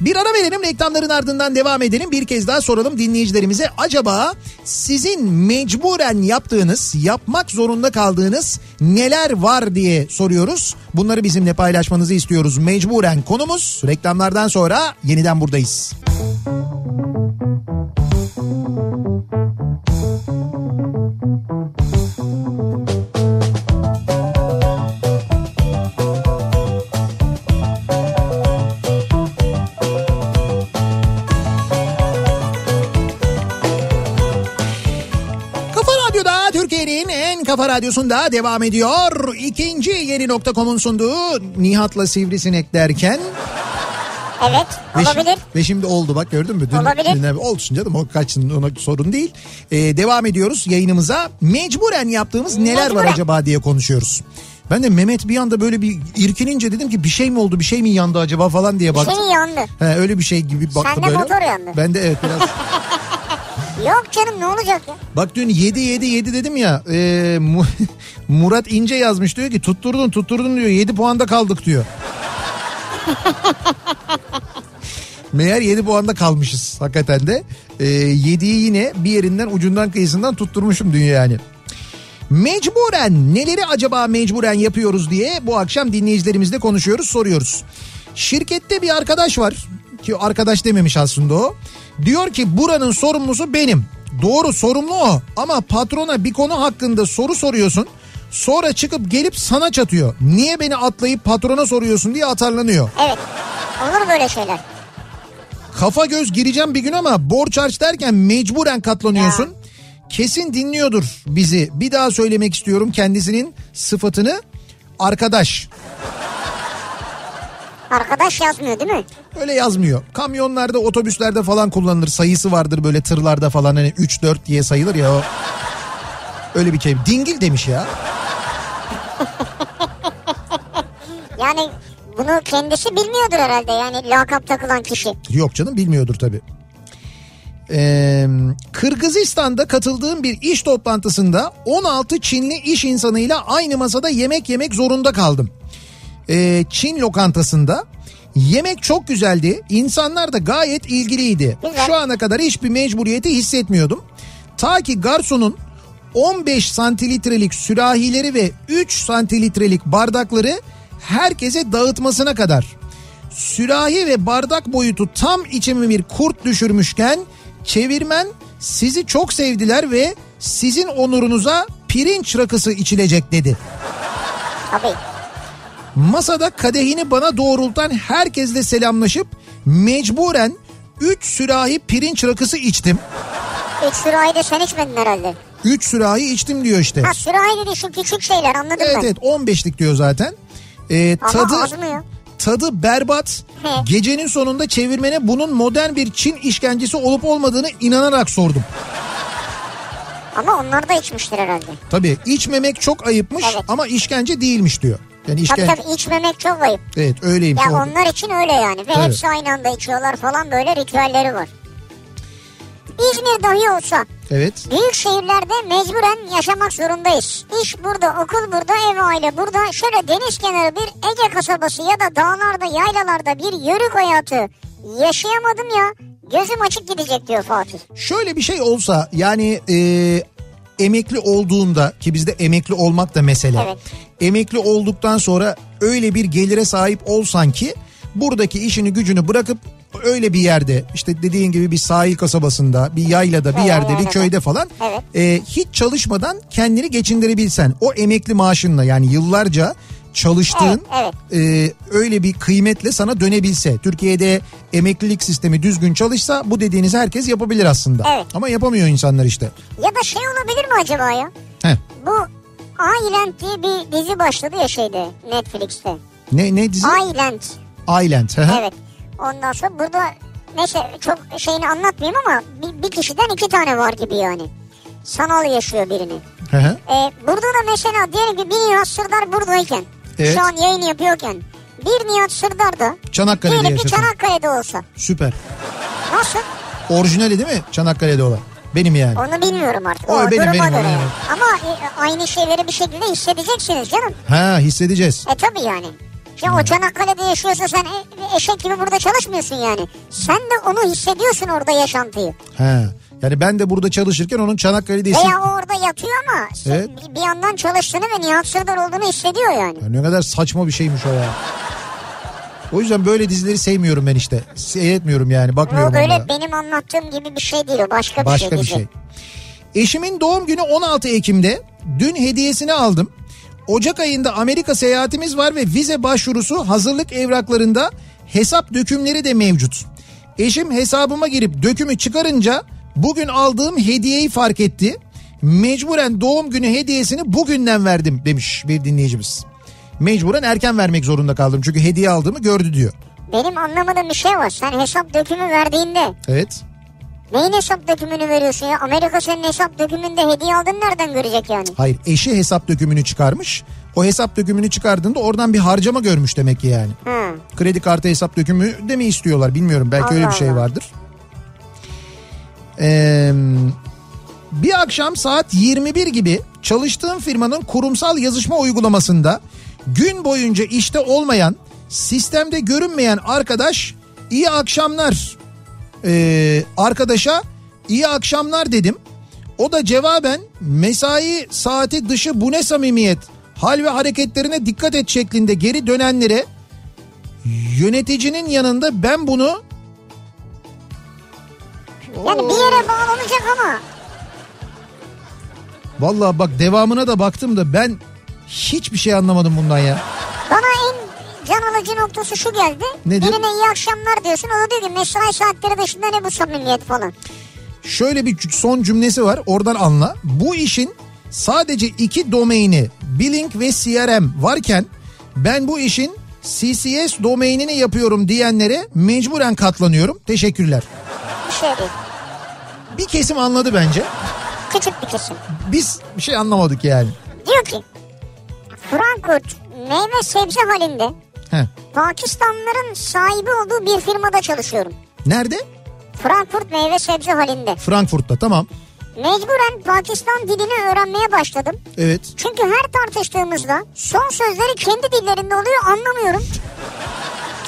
A: Bir ara verelim reklamların ardından devam edelim. Bir kez daha soralım dinleyicilerimize. Acaba sizin mecburen yaptığınız, yapmak zorunda kaldığınız neler var diye soruyoruz. Bunları bizimle paylaşmanızı istiyoruz. Mecburen konumuz. Reklamlardan sonra yeniden buradayız. Kafa kafa radyosunda devam ediyor. İkinci yeni nokta.com'un sunduğu Nihat'la Sivrisinek derken
B: Evet
A: ve,
B: olabilir.
A: ve şimdi oldu bak gördün mü? Dün,
B: Olabilir.
A: Dün, olsun canım o kaçsın ona sorun değil. Ee, devam ediyoruz yayınımıza. Mecburen yaptığımız neler var
B: Mecburen.
A: acaba diye konuşuyoruz. Ben de Mehmet bir anda böyle bir irkinince dedim ki bir şey mi oldu bir şey mi yandı acaba falan diye baktım.
B: Senin yandı.
A: He, öyle bir şey gibi baktım
B: Sende
A: böyle.
B: motor yandı.
A: Ben de evet biraz.
B: Yok canım ne olacak ya?
A: Bak dün 7 7 7 dedim ya. e, Mu- Murat İnce yazmış diyor ki tutturdun tutturdun diyor 7 puanda kaldık diyor. Meğer 7 puanda kalmışız hakikaten de. E, 7'yi yine bir yerinden ucundan kıyısından tutturmuşum dün yani. Mecburen neleri acaba mecburen yapıyoruz diye bu akşam dinleyicilerimizle konuşuyoruz soruyoruz. Şirkette bir arkadaş var ki arkadaş dememiş aslında o. Diyor ki buranın sorumlusu benim. Doğru sorumlu o ama patrona bir konu hakkında soru soruyorsun. Sonra çıkıp gelip sana çatıyor. Niye beni atlayıp patrona soruyorsun diye atarlanıyor.
B: Evet olur böyle şeyler.
A: Kafa göz gireceğim bir gün ama borç harç derken mecburen katlanıyorsun. Kesin dinliyordur bizi. Bir daha söylemek istiyorum kendisinin sıfatını. Arkadaş.
B: Arkadaş yazmıyor değil mi?
A: Öyle yazmıyor. Kamyonlarda, otobüslerde falan kullanılır. Sayısı vardır böyle tırlarda falan hani 3-4 diye sayılır ya o. Öyle bir kelime. Dingil demiş ya.
B: Yani bunu kendisi bilmiyordur herhalde yani lakap takılan kişi.
A: Yok canım bilmiyordur tabii. Ee, Kırgızistan'da katıldığım bir iş toplantısında 16 Çinli iş insanıyla aynı masada yemek yemek zorunda kaldım. Ee, Çin lokantasında yemek çok güzeldi. İnsanlar da gayet ilgiliydi. Şu ana kadar hiçbir mecburiyeti hissetmiyordum. Ta ki garsonun 15 santilitrelik sürahileri ve 3 santilitrelik bardakları herkese dağıtmasına kadar. Sürahi ve bardak boyutu tam içime bir kurt düşürmüşken çevirmen sizi çok sevdiler ve sizin onurunuza pirinç rakısı içilecek dedi.
B: Tabii.
A: Masada kadehini bana doğrultan herkesle selamlaşıp mecburen 3 sürahi pirinç rakısı içtim.
B: Üç sürahi de sen içmedin herhalde.
A: 3 sürahi içtim diyor işte.
B: Ha sürahi dedi şu küçük şeyler anladım
A: Evet
B: ben.
A: evet 15'lik diyor zaten. Ee,
B: Ama
A: tadı
B: az mı ya?
A: tadı berbat.
B: He.
A: Gecenin sonunda çevirmene bunun modern bir Çin işkencesi olup olmadığını inanarak sordum.
B: Ama onlar da içmiştir herhalde.
A: Tabii içmemek çok ayıpmış
B: Evet.
A: ama işkence değilmiş diyor. Yani
B: Tabii
A: işkence
B: tabii içmemek çok ayıp.
A: evet öyleymiş.
B: Ya onlar için öyle yani ve
A: Tabii.
B: hepsi aynı anda içiyorlar falan böyle ritüelleri var. İzmir dahi olsa
A: Evet.
B: büyük şehirlerde mecburen yaşamak zorundayız. İş burada, okul burada, ev aile burada. Şöyle deniz kenarı bir Ege kasabası ya da dağlarda, yaylalarda bir yörük hayatı yaşayamadım ya. Gözüm açık gidecek diyor Fatih.
A: Şöyle bir şey olsa yani e, emekli olduğunda ki bizde emekli olmak da mesele.
B: Evet.
A: Emekli olduktan sonra öyle bir gelire sahip olsan ki buradaki işini gücünü bırakıp öyle bir yerde işte dediğin gibi bir sahil kasabasında bir yaylada bir
B: Evet,
A: yerde bir köyde falan
B: Evet.
A: e, hiç çalışmadan kendini geçindirebilsen o emekli maaşınla yani yıllarca çalıştığın
B: Evet,
A: e, öyle bir kıymetle sana dönebilse Türkiye'de emeklilik sistemi düzgün çalışsa bu dediğiniz herkes yapabilir aslında.
B: Evet.
A: Ama yapamıyor insanlar işte.
B: Ya da şey olabilir mi acaba ya?
A: Heh.
B: Bu Island diye bir dizi başladı ya şeyde Netflix'te.
A: Ne ne dizi?
B: Island.
A: Island.
B: Evet. Ondan sonra burada neyse çok şeyini anlatmayayım ama bir, bir kişiden iki tane var gibi yani. Sanal yaşıyor birini.
A: Hı hı.
B: Ee, burada da mesela diyelim ki bir Nihat Sırdar buradayken
A: Evet.
B: şu an yayın yapıyorken bir Nihat Sırdar da
A: Çanakkale'de yaşasın.
B: Çanakkale'de olsa.
A: Süper.
B: Nasıl?
A: Orijinali değil mi? Çanakkale'de olan. Benim yani.
B: Onu bilmiyorum artık.
A: O
B: O,
A: benim, benim,
B: göre.
A: benim.
B: Ama e, aynı şeyleri bir şekilde hissedeceksiniz canım.
A: Ha hissedeceğiz.
B: E tabi yani.
A: Hmm.
B: o Çanakkale'de yaşıyorsa sen e- eşek gibi burada çalışmıyorsun yani. Sen de onu hissediyorsun orada yaşantıyı.
A: Ha. Yani ben de burada çalışırken onun Çanakkale'de.
B: Veya o orada yatıyor ama
A: Evet.
B: bir- bir yandan çalıştığını ve Nihat Sırdar olduğunu hissediyor yani.
A: Ya ne kadar saçma bir şeymiş o ya. O yüzden böyle dizileri sevmiyorum ben işte. Seyretmiyorum yani bakmıyorum
B: O böyle
A: onlara.
B: benim anlattığım gibi bir şey değil o başka,
A: Başka
B: bir
A: bir
B: şey.
A: şey. Eşimin doğum günü 16 Ekim'de. Dün hediyesini aldım. Ocak ayında Amerika seyahatimiz var ve vize başvurusu hazırlık evraklarında hesap dökümleri de mevcut. Eşim hesabıma girip dökümü çıkarınca bugün aldığım hediyeyi fark etti. Mecburen doğum günü hediyesini bugünden verdim demiş bir dinleyicimiz. Mecburen erken vermek zorunda kaldım çünkü hediye aldığımı gördü diyor.
B: Benim anlamadığım bir şey var. Sen hesap dökümü verdiğinde
A: Evet.
B: neyin hesap dökümünü veriyorsun ya? Amerika senin hesap dökümünde hediye aldığını nereden görecek yani?
A: Hayır eşi hesap dökümünü çıkarmış. O hesap dökümünü çıkardığında oradan bir harcama görmüş demek ki yani.
B: Hı.
A: Kredi kartı hesap dökümü de mi istiyorlar bilmiyorum. Belki öyle
B: Allah
A: bir şey
B: Allah.
A: Ee, bir akşam saat 21 gibi çalıştığım firmanın kurumsal yazışma uygulamasında gün boyunca işte olmayan, sistemde görünmeyen arkadaş iyi akşamlar ee, arkadaşa iyi akşamlar dedim. O da cevaben mesai saati dışı bu ne samimiyet hal ve hareketlerine dikkat et şeklinde geri dönenlere yöneticinin yanında ben bunu
B: Yani bir yere bağlanacak ama
A: vallahi bak devamına da baktım da ben hiçbir şey anlamadım bundan ya.
B: bana en can alıcı noktası şu geldi.
A: Nedir?
B: Birine iyi akşamlar diyorsun. O da diyor ki mesai saatleri dışında ne bu samimiyet falan.
A: Şöyle bir son cümlesi var oradan anla. Bu işin sadece iki domaini Billing ve CRM varken ben bu işin CCS domainini yapıyorum diyenlere mecburen katlanıyorum. Teşekkürler.
B: Bir şey değil.
A: Bir kesim anladı bence.
B: Küçük bir kesim.
A: Biz bir şey anlamadık yani.
B: Diyor ki Frankfurt meyve sebze halinde
A: Heh.
B: Pakistanlıların sahibi olduğu bir firmada çalışıyorum.
A: Nerede?
B: Frankfurt meyve sebze halinde.
A: Frankfurt'ta tamam.
B: Mecburen Pakistan dilini öğrenmeye başladım.
A: Evet.
B: Çünkü her tartıştığımızda son sözleri kendi dillerinde oluyor anlamıyorum.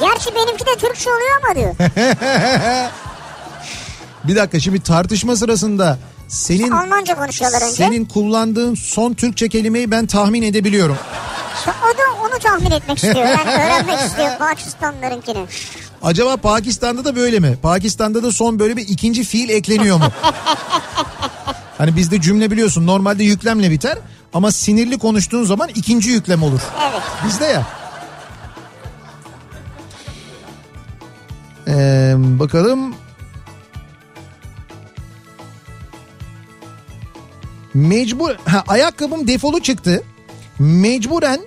B: Gerçi benimki de Türkçe oluyor ama diyor.
A: Bir dakika şimdi tartışma sırasında senin
B: Almanca konuşuyorlar önce.
A: senin kullandığın son Türkçe kelimeyi ben tahmin edebiliyorum.
B: O da onu tahmin etmek istiyor. Yani öğrenmek istiyor Pakistanlılarınkini.
A: Acaba Pakistan'da da böyle mi? Pakistan'da da son böyle bir ikinci fiil ekleniyor mu? hani bizde cümle biliyorsun normalde yüklemle biter ama sinirli konuştuğun zaman ikinci yüklem olur.
B: Evet.
A: Bizde ya. Ee, bakalım. Mecbur ha, ayakkabım defolu çıktı. Mecburen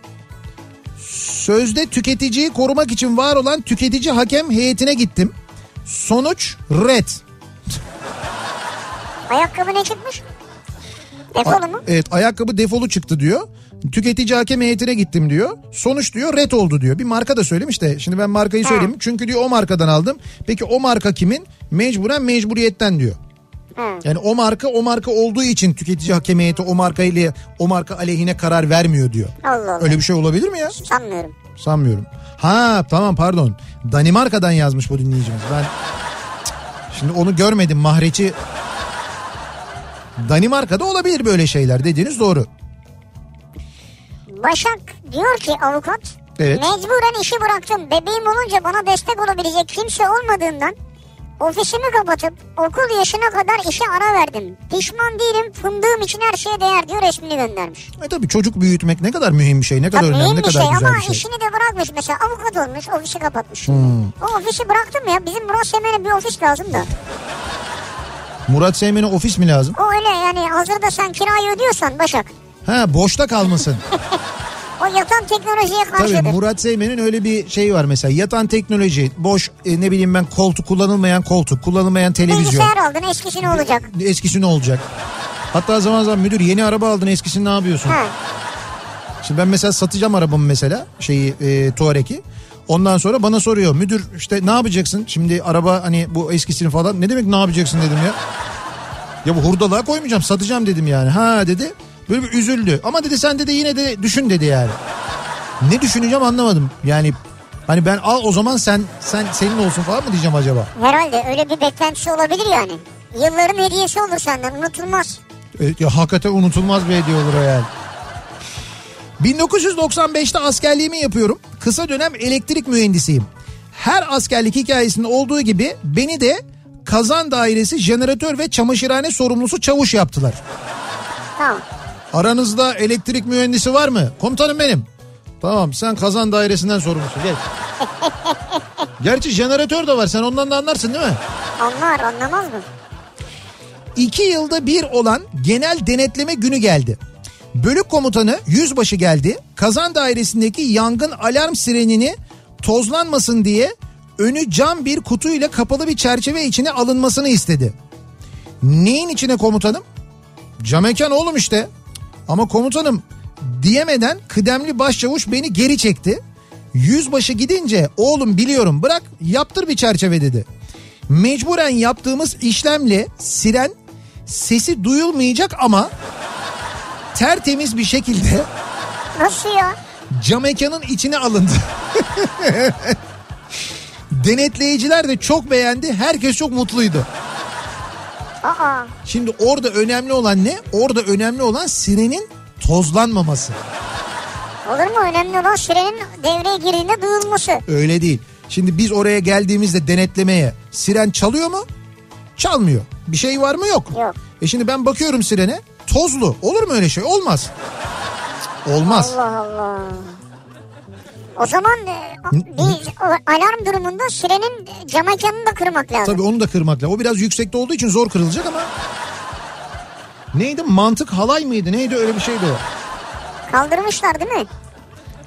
A: sözde tüketiciyi korumak için var olan tüketici hakem heyetine gittim. Sonuç red.
B: Ayakkabı ne çıkmış? Defolu mu?
A: Evet ayakkabı defolu çıktı diyor. Tüketici hakem heyetine gittim diyor. Sonuç diyor red oldu diyor. Bir marka da söylemiş de şimdi ben markayı söyleyeyim. Çünkü diyor o markadan aldım. Peki o marka kimin? Mecburen mecburiyetten diyor. Yani o marka o marka olduğu için tüketici hakem heyeti o marka ile o marka aleyhine karar vermiyor diyor.
B: Allah Allah.
A: Öyle bir şey olabilir mi ya?
B: Sanmıyorum.
A: Sanmıyorum. Ha tamam pardon. Danimarka'dan yazmış bu dinleyicimiz. Ben şimdi onu görmedim mahreçi. Danimarka'da olabilir böyle şeyler dediğiniz doğru.
B: Başak diyor ki avukat.
A: Evet.
B: Mecburen işi bıraktım. Bebeğim olunca bana destek olabilecek kimse olmadığından ofisimi kapatıp okul yaşına kadar işe ara verdim. Pişman değilim fındığım için her şeye değer diyor resmini göndermiş.
A: E tabii çocuk büyütmek ne kadar mühim bir şey, ne kadar
B: Tabii
A: önemli, ne kadar
B: şey
A: güzel
B: ama
A: bir şey.
B: işini de bırakmış mesela avukat olmuş ofisi kapatmış.
A: Hmm.
B: O ofisi bıraktım ya bizim Murat Semen'e bir ofis lazım da.
A: Murat Seymen'e ofis mi lazım?
B: O öyle yani hazırda sen kirayı ödüyorsan Başak.
A: Ha boşta kalmasın.
B: O yatan teknolojiye
A: Tabii
B: karşıdır.
A: Murat Seymen'in öyle bir şey var mesela. Yatan teknoloji, boş e, ne bileyim ben koltuk, kullanılmayan koltuk, kullanılmayan televizyon.
B: Bilgisayar aldın eskisi ne olacak?
A: Eskisi ne olacak? Hatta zaman zaman müdür yeni araba aldın eskisini ne yapıyorsun?
B: Ha.
A: Şimdi ben mesela satacağım arabamı mesela şeyi e, Tuareg'i. Ondan sonra bana soruyor müdür işte ne yapacaksın? Şimdi araba hani bu eskisini falan ne demek ne yapacaksın dedim ya. Ya bu hurdalığa koymayacağım satacağım dedim yani. Ha dedi böyle bir üzüldü. Ama dedi sen dedi yine de düşün dedi yani. Ne düşüneceğim anlamadım. Yani hani ben al o zaman sen sen senin olsun falan mı diyeceğim acaba?
B: Herhalde öyle bir beklentisi olabilir yani. Yılların hediyesi olur senden unutulmaz.
A: E, ya hakikaten unutulmaz bir hediye olur o yani. 1995'te askerliğimi yapıyorum. Kısa dönem elektrik mühendisiyim. Her askerlik hikayesinde olduğu gibi beni de kazan dairesi jeneratör ve çamaşırhane sorumlusu çavuş yaptılar.
B: Tamam.
A: Aranızda elektrik mühendisi var mı? Komutanım benim. Tamam sen kazan dairesinden sorumlusun geç. Gerçi jeneratör de var sen ondan da anlarsın değil mi?
B: Anlar anlamaz mı?
A: İki yılda bir olan genel denetleme günü geldi. Bölük komutanı yüzbaşı geldi. Kazan dairesindeki yangın alarm sirenini tozlanmasın diye önü cam bir kutuyla kapalı bir çerçeve içine alınmasını istedi. Neyin içine komutanım? Cam mekan oğlum işte. Ama komutanım diyemeden kıdemli başçavuş beni geri çekti. Yüzbaşı gidince oğlum biliyorum bırak yaptır bir çerçeve dedi. Mecburen yaptığımız işlemle siren sesi duyulmayacak ama tertemiz bir şekilde
B: Nasıl ya?
A: cam mekanın içine alındı. Denetleyiciler de çok beğendi. Herkes çok mutluydu.
B: Aa
A: Şimdi orada önemli olan ne? Orada önemli olan sirenin tozlanmaması.
B: olur mu? Önemli olan sürenin devreye girdiğinde duyulması.
A: Öyle değil. Şimdi biz oraya geldiğimizde denetlemeye siren çalıyor mu? Çalmıyor. Bir şey var mı? Yok.
B: Yok.
A: E şimdi ben bakıyorum sirene tozlu. Olur mu öyle şey? Olmaz. Olmaz.
B: Allah Allah. O zaman e, bir alarm durumunda sirenin cam mekanını da kırmak lazım.
A: Tabii onu da kırmak lazım. O biraz yüksekte olduğu için zor kırılacak ama. Neydi? Mantık halay mıydı? Neydi? Öyle bir şeydi o.
B: Kaldırmışlar değil mi?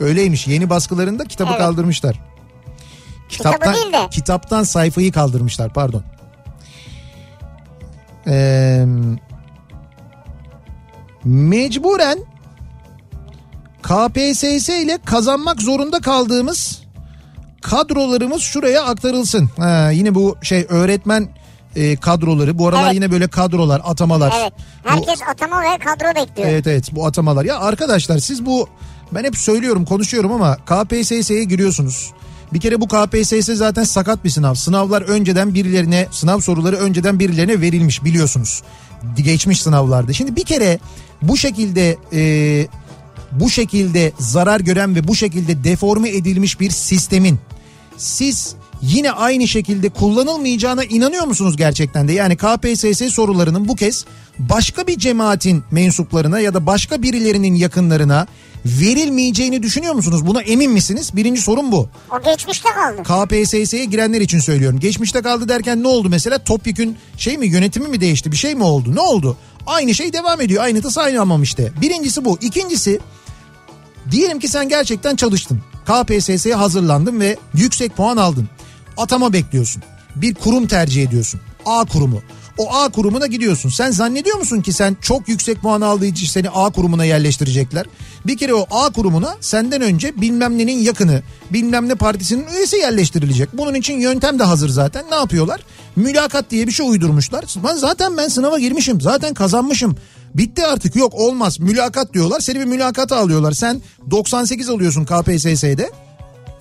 A: Öyleymiş. Yeni baskılarında kitabı
B: Evet.
A: kaldırmışlar.
B: Kitabı değil de.
A: Kitaptan sayfayı kaldırmışlar pardon. Ee, mecburen KPSS ile kazanmak zorunda kaldığımız kadrolarımız şuraya aktarılsın. Ha, yine bu şey öğretmen e, kadroları. Bu aralar
B: Evet.
A: yine böyle kadrolar, atamalar.
B: Evet.
A: Bu-
B: Herkes atama ve kadro bekliyor.
A: Evet evet bu atamalar. Ya arkadaşlar siz bu ben hep söylüyorum konuşuyorum ama KPSS'ye giriyorsunuz. Bir kere bu KPSS zaten sakat bir sınav. Sınavlar önceden birilerine sınav soruları önceden birilerine verilmiş biliyorsunuz. Geçmiş sınavlarda. Şimdi bir kere bu şekilde e, bu şekilde zarar gören ve bu şekilde deforme edilmiş bir sistemin siz yine aynı şekilde kullanılmayacağına inanıyor musunuz gerçekten de? Yani KPSS sorularının bu kez başka bir cemaatin mensuplarına ya da başka birilerinin yakınlarına verilmeyeceğini düşünüyor musunuz? Buna emin misiniz? Birinci sorun bu.
B: O geçmişte kaldı.
A: KPSS'ye girenler için söylüyorum. Geçmişte kaldı derken ne oldu mesela? Topyekün şey mi yönetimi mi değişti? Bir şey mi oldu? Ne oldu? Aynı şey devam ediyor. Aynı tası aynı hamam işte. Birincisi bu. İkincisi Diyelim ki sen gerçekten çalıştın. KPSS'ye hazırlandın ve yüksek puan aldın. Atama bekliyorsun. Bir kurum tercih ediyorsun. A kurumu. O A kurumuna gidiyorsun. Sen zannediyor musun ki sen çok yüksek puan aldığı için seni A kurumuna yerleştirecekler? Bir kere o A kurumuna senden önce bilmem nenin yakını, bilmem ne partisinin üyesi yerleştirilecek. Bunun için yöntem de hazır zaten. Ne yapıyorlar? Mülakat diye bir şey uydurmuşlar. Ben zaten ben sınava girmişim. Zaten kazanmışım. Bitti artık yok olmaz. Mülakat diyorlar seni bir mülakata alıyorlar. Sen 98 alıyorsun KPSS'de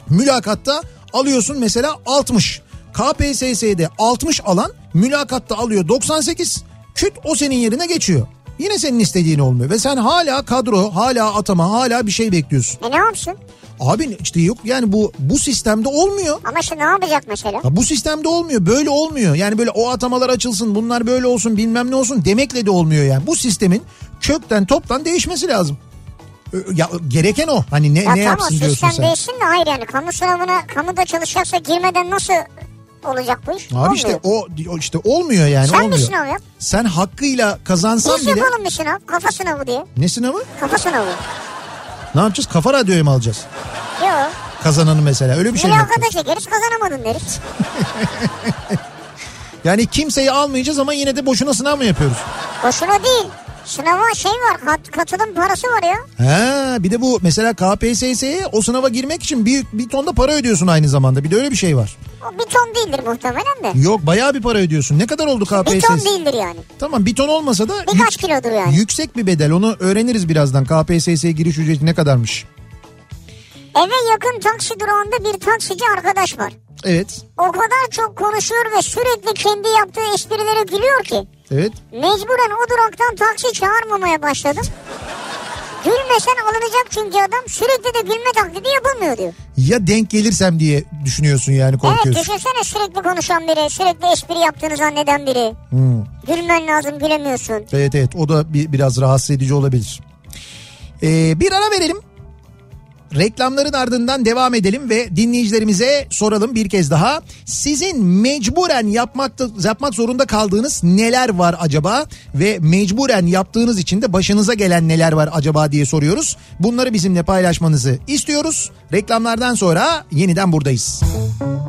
A: mülakatta alıyorsun mesela 60 KPSS'de 60 alan mülakatta alıyor 98 küt o senin yerine geçiyor. Yine senin istediğin olmuyor ve sen hala kadro, hala atama, hala bir şey bekliyorsun.
B: E ne yapsın?
A: Abi işte yok yani bu bu sistemde olmuyor.
B: Ama şimdi ne yapacak mesela?
A: Ya bu sistemde olmuyor. Böyle olmuyor. Yani böyle o atamalar açılsın, bunlar böyle olsun, bilmem ne olsun demekle de olmuyor yani. Bu sistemin kökten toptan değişmesi lazım. Ya gereken o. Hani ne
B: Ya
A: ne
B: tamam
A: yapsın diyorsun
B: sistem
A: sen.
B: değişsin de hayır yani kamu sınavına kamuda çalışacaksa girmeden nasıl olacak bu iş?
A: Abi
B: Olmuyor.
A: işte o işte olmuyor yani
B: Sen
A: olmuyor.
B: bir sınav yap.
A: Sen hakkıyla kazansan
B: Biz
A: bile
B: yapalım bir sınav. Kafa sınavı diye.
A: ne sınavı?
B: Kafa sınavı.
A: Ne yapacağız? Kafa radyoya mı alacağız?
B: Yok.
A: Kazananı mesela öyle bir şey mi yapacağız?
B: çekeriz kazanamadın deriz.
A: Yani kimseyi almayacağız ama yine de boşuna sınav mı yapıyoruz?
B: Boşuna değil. Sınava şey var kat, katılım parası var ya.
A: Ha bir de bu mesela KPSS'ye o sınava girmek için bir, bir ton da para ödüyorsun aynı zamanda. Bir de öyle bir şey var.
B: O bir ton değildir muhtemelen de.
A: Yok bayağı bir para ödüyorsun. Ne kadar oldu KPSS?
B: Bir ton değildir yani.
A: Tamam bir ton olmasa da
B: Birkaç kilodur yani.
A: yüksek bir bedel. Onu öğreniriz birazdan. KPSS'ye giriş ücreti ne kadarmış?
B: Eve yakın taksi durağında bir taksici arkadaş var.
A: Evet.
B: O kadar çok konuşuyor ve sürekli kendi yaptığı esprilere gülüyor ki.
A: Evet.
B: Mecburen o duraktan taksi çağırmamaya başladım. Gülmesen alınacak çünkü adam sürekli de gülme taklidi yapılmıyor diyor.
A: Ya denk gelirsem diye düşünüyorsun yani
B: Evet
A: korkuyorsun.
B: düşünsene sürekli konuşan biri, sürekli espri yaptığını zanneden biri.
A: Hmm.
B: Gülmen lazım gülemiyorsun.
A: Evet evet o da bir, biraz rahatsız edici olabilir. Ee, bir ara verelim. Reklamların ardından devam edelim ve dinleyicilerimize soralım bir kez daha. Sizin mecburen yapmakta, yapmak zorunda kaldığınız neler var acaba? Ve mecburen yaptığınız için de başınıza gelen neler var acaba diye soruyoruz. Bunları bizimle paylaşmanızı istiyoruz. Reklamlardan sonra yeniden buradayız. Kafa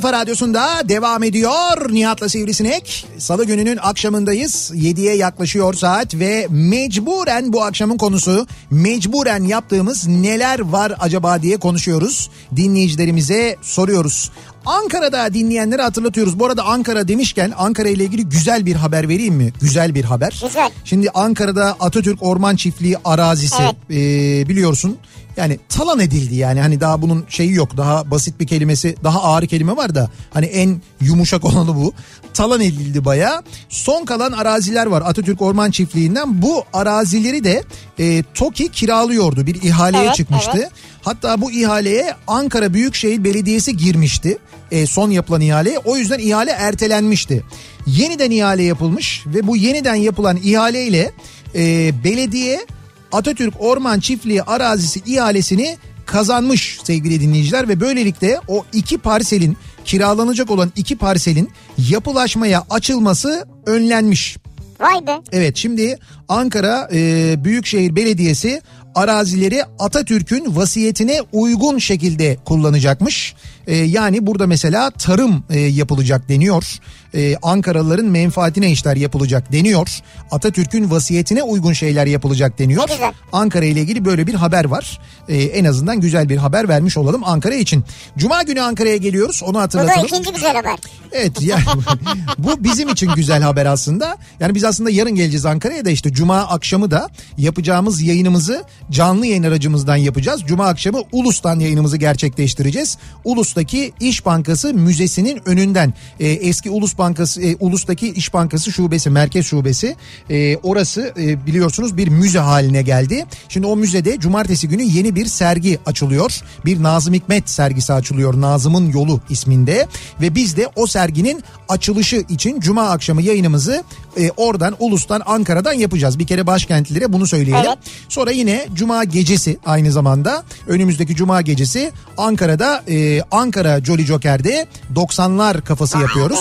A: kafa radyosunda devam ediyor. Nihat'la Sivrisinek. Salı gününün akşamındayız. 7'ye yaklaşıyor saat ve mecburen bu akşamın konusu mecburen yaptığımız neler var acaba diye konuşuyoruz. Dinleyicilerimize soruyoruz. Ankara'da dinleyenleri hatırlatıyoruz. Bu arada Ankara demişken Ankara ile ilgili güzel bir haber vereyim mi? Güzel bir haber.
B: Güzel.
A: Şimdi Ankara'da Atatürk Orman Çiftliği arazisi
B: Evet.
A: ee, biliyorsun yani talan edildi yani. Hani daha bunun şeyi yok. Daha basit bir kelimesi daha ağır kelime var da hani en yumuşak olanı bu. Talan edildi baya son kalan araziler var. Atatürk Orman Çiftliği'nden. Bu arazileri de e, TOKİ kiralıyordu. Bir ihaleye
B: Evet,
A: çıkmıştı.
B: evet.
A: hatta bu ihaleye Ankara Büyükşehir Belediyesi girmişti. E, son yapılan ihaleye o yüzden ihale ertelenmişti. Yeniden ihale yapılmış ve bu yeniden yapılan ihaleyle e, belediye Atatürk Orman Çiftliği arazisi ihalesini kazanmış sevgili dinleyiciler ve böylelikle o iki parselin kiralanacak olan iki parselin yapılaşmaya açılması önlenmiş.
B: Vay be.
A: Evet şimdi Ankara e, Büyükşehir Belediyesi arazileri Atatürk'ün vasiyetine uygun şekilde kullanacakmış. E, yani burada mesela tarım e, yapılacak deniyor. E, Ankaralıların menfaatine işler yapılacak deniyor. Atatürk'ün vasiyetine uygun şeyler yapılacak deniyor.
B: Güzel.
A: Ankara ile ilgili böyle bir haber var. E, en azından güzel bir haber vermiş olalım Ankara için. Cuma günü Ankara'ya geliyoruz onu
B: Bu da
A: hatırlatalım.
B: ikinci güzel haber.
A: Evet yani bu bizim için güzel haber aslında. Yani biz aslında yarın geleceğiz Ankara'ya da işte cuma akşamı da yapacağımız yayınımızı canlı yayın aracımızdan yapacağız. Cuma akşamı Ulus'tan yayınımızı gerçekleştireceğiz. Ulus'taki İş Bankası Müzesi'nin önünden e, eski Ulus Bankası e, Ulus'taki İş Bankası şubesi merkez şubesi e, orası e, biliyorsunuz bir müze haline geldi. Şimdi o müzede cumartesi günü yeni bir sergi açılıyor. Bir Nazım Hikmet sergisi açılıyor. Nazım'ın Yolu isminde ve biz de o serginin açılışı için cuma akşamı yayınımızı e, oradan Ulus'tan Ankara'dan yapacağız. Bir kere başkentlilere bunu söyleyelim.
B: Evet.
A: Sonra yine cuma gecesi aynı zamanda önümüzdeki cuma gecesi Ankara'da e, Ankara Jolly Joker'de 90'lar kafası yapıyoruz.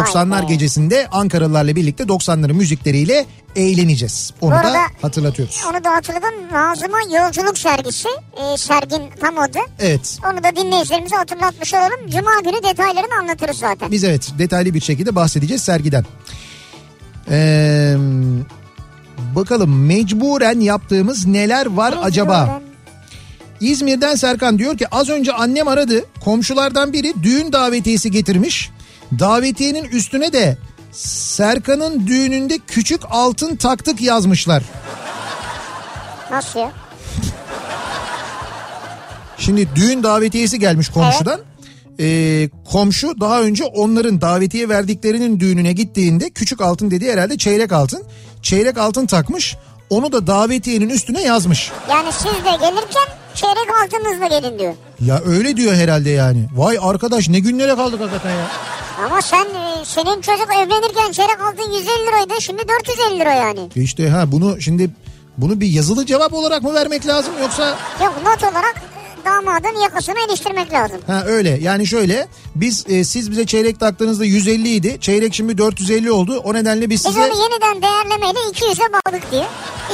A: 90'lar
B: be.
A: gecesinde Ankaralılarla birlikte 90'ların müzikleriyle eğleneceğiz. Onu
B: Bu
A: da hatırlatıyoruz.
B: Onu da hatırladım. Nazım'a yolculuk sergisi. E, sergin tam adı.
A: Evet.
B: Onu da dinleyicilerimize hatırlatmış olalım. Cuma günü detaylarını anlatırız zaten.
A: Biz evet detaylı bir şekilde bahsedeceğiz sergiden. Ee, bakalım mecburen yaptığımız neler var acaba? İzmir'den Serkan diyor ki az önce annem aradı. Komşulardan biri düğün davetiyesi getirmiş. Davetiyenin üstüne de Serkan'ın düğününde küçük altın taktık yazmışlar.
B: Nasıl ya?
A: Şimdi düğün davetiyesi gelmiş komşudan. Ee, komşu daha önce onların davetiye verdiklerinin düğününe gittiğinde küçük altın dediği herhalde çeyrek altın. Çeyrek altın takmış. Onu da davetiyenin üstüne yazmış.
B: Yani siz de gelirken çeyrek altınızla gelin diyor.
A: Ya öyle diyor herhalde yani. Vay arkadaş ne günlere kaldık hakikaten ya.
B: Ama sen e, senin çocuk evlenirken çeyrek altın 150 liraydı şimdi 450 lira yani.
A: İşte ha bunu şimdi bunu bir yazılı cevap olarak mı vermek lazım yoksa
B: Yok not olarak e, damadın yakasını iliştirmek lazım.
A: ha öyle yani şöyle biz e, siz bize çeyrek taktığınızda 150 idi çeyrek şimdi 450 oldu o nedenle biz
B: Biz
A: size
B: onu yeniden değerlemeyle 200'e bağladık diyor.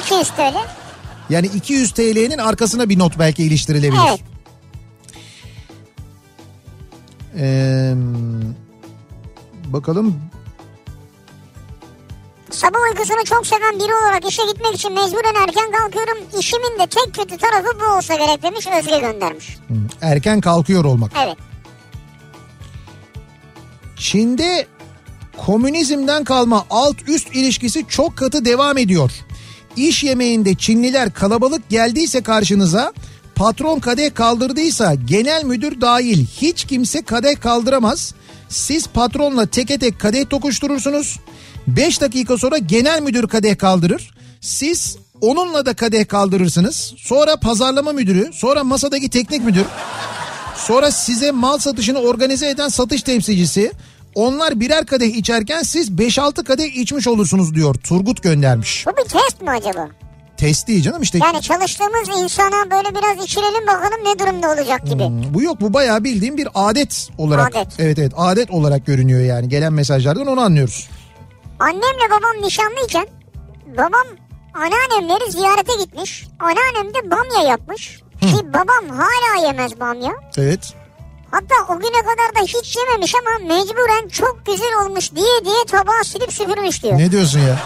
B: 200 TL.
A: Yani 200 TL'nin arkasına bir not belki iliştirilebilir.
B: Evet.
A: Ee, bakalım
B: Sabah uykusunu çok seven biri olarak işe gitmek için mecburen erken kalkıyorum. İşimin de tek kötü tarafı bu olsa gerek demiş Özge göndermiş.
A: erken kalkıyor olmak.
B: Evet.
A: Çin'de komünizmden kalma alt üst ilişkisi çok katı devam ediyor. İş yemeğinde Çinliler kalabalık geldiyse karşınıza patron kadeh kaldırdıysa genel müdür dahil hiç kimse kadeh kaldıramaz. Siz patronla teke tek kadeh tokuşturursunuz. 5 dakika sonra genel müdür kadeh kaldırır. Siz onunla da kadeh kaldırırsınız. Sonra pazarlama müdürü, sonra masadaki teknik müdür, Sonra size mal satışını organize eden satış temsilcisi. Onlar birer kadeh içerken siz 5-6 kadeh içmiş olursunuz diyor. Turgut göndermiş.
B: Bu bir test mi acaba?
A: Test değil canım işte.
B: Yani çalıştığımız insana böyle biraz içirelim bakalım ne durumda olacak gibi.
A: Bu yok bu bayağı bildiğim bir adet olarak.
B: Adet.
A: Evet evet adet olarak görünüyor yani. Gelen mesajlardan onu anlıyoruz.
B: Annemle babam nişanlıyken babam anneannemleri ziyarete gitmiş. Anneannem de bamya yapmış. Ki babam hala yemez bamya.
A: Evet.
B: Hatta o güne kadar da hiç yememiş ama mecburen çok güzel olmuş diye diye tabağı silip süpürmüş diyor.
A: Ne diyorsun ya?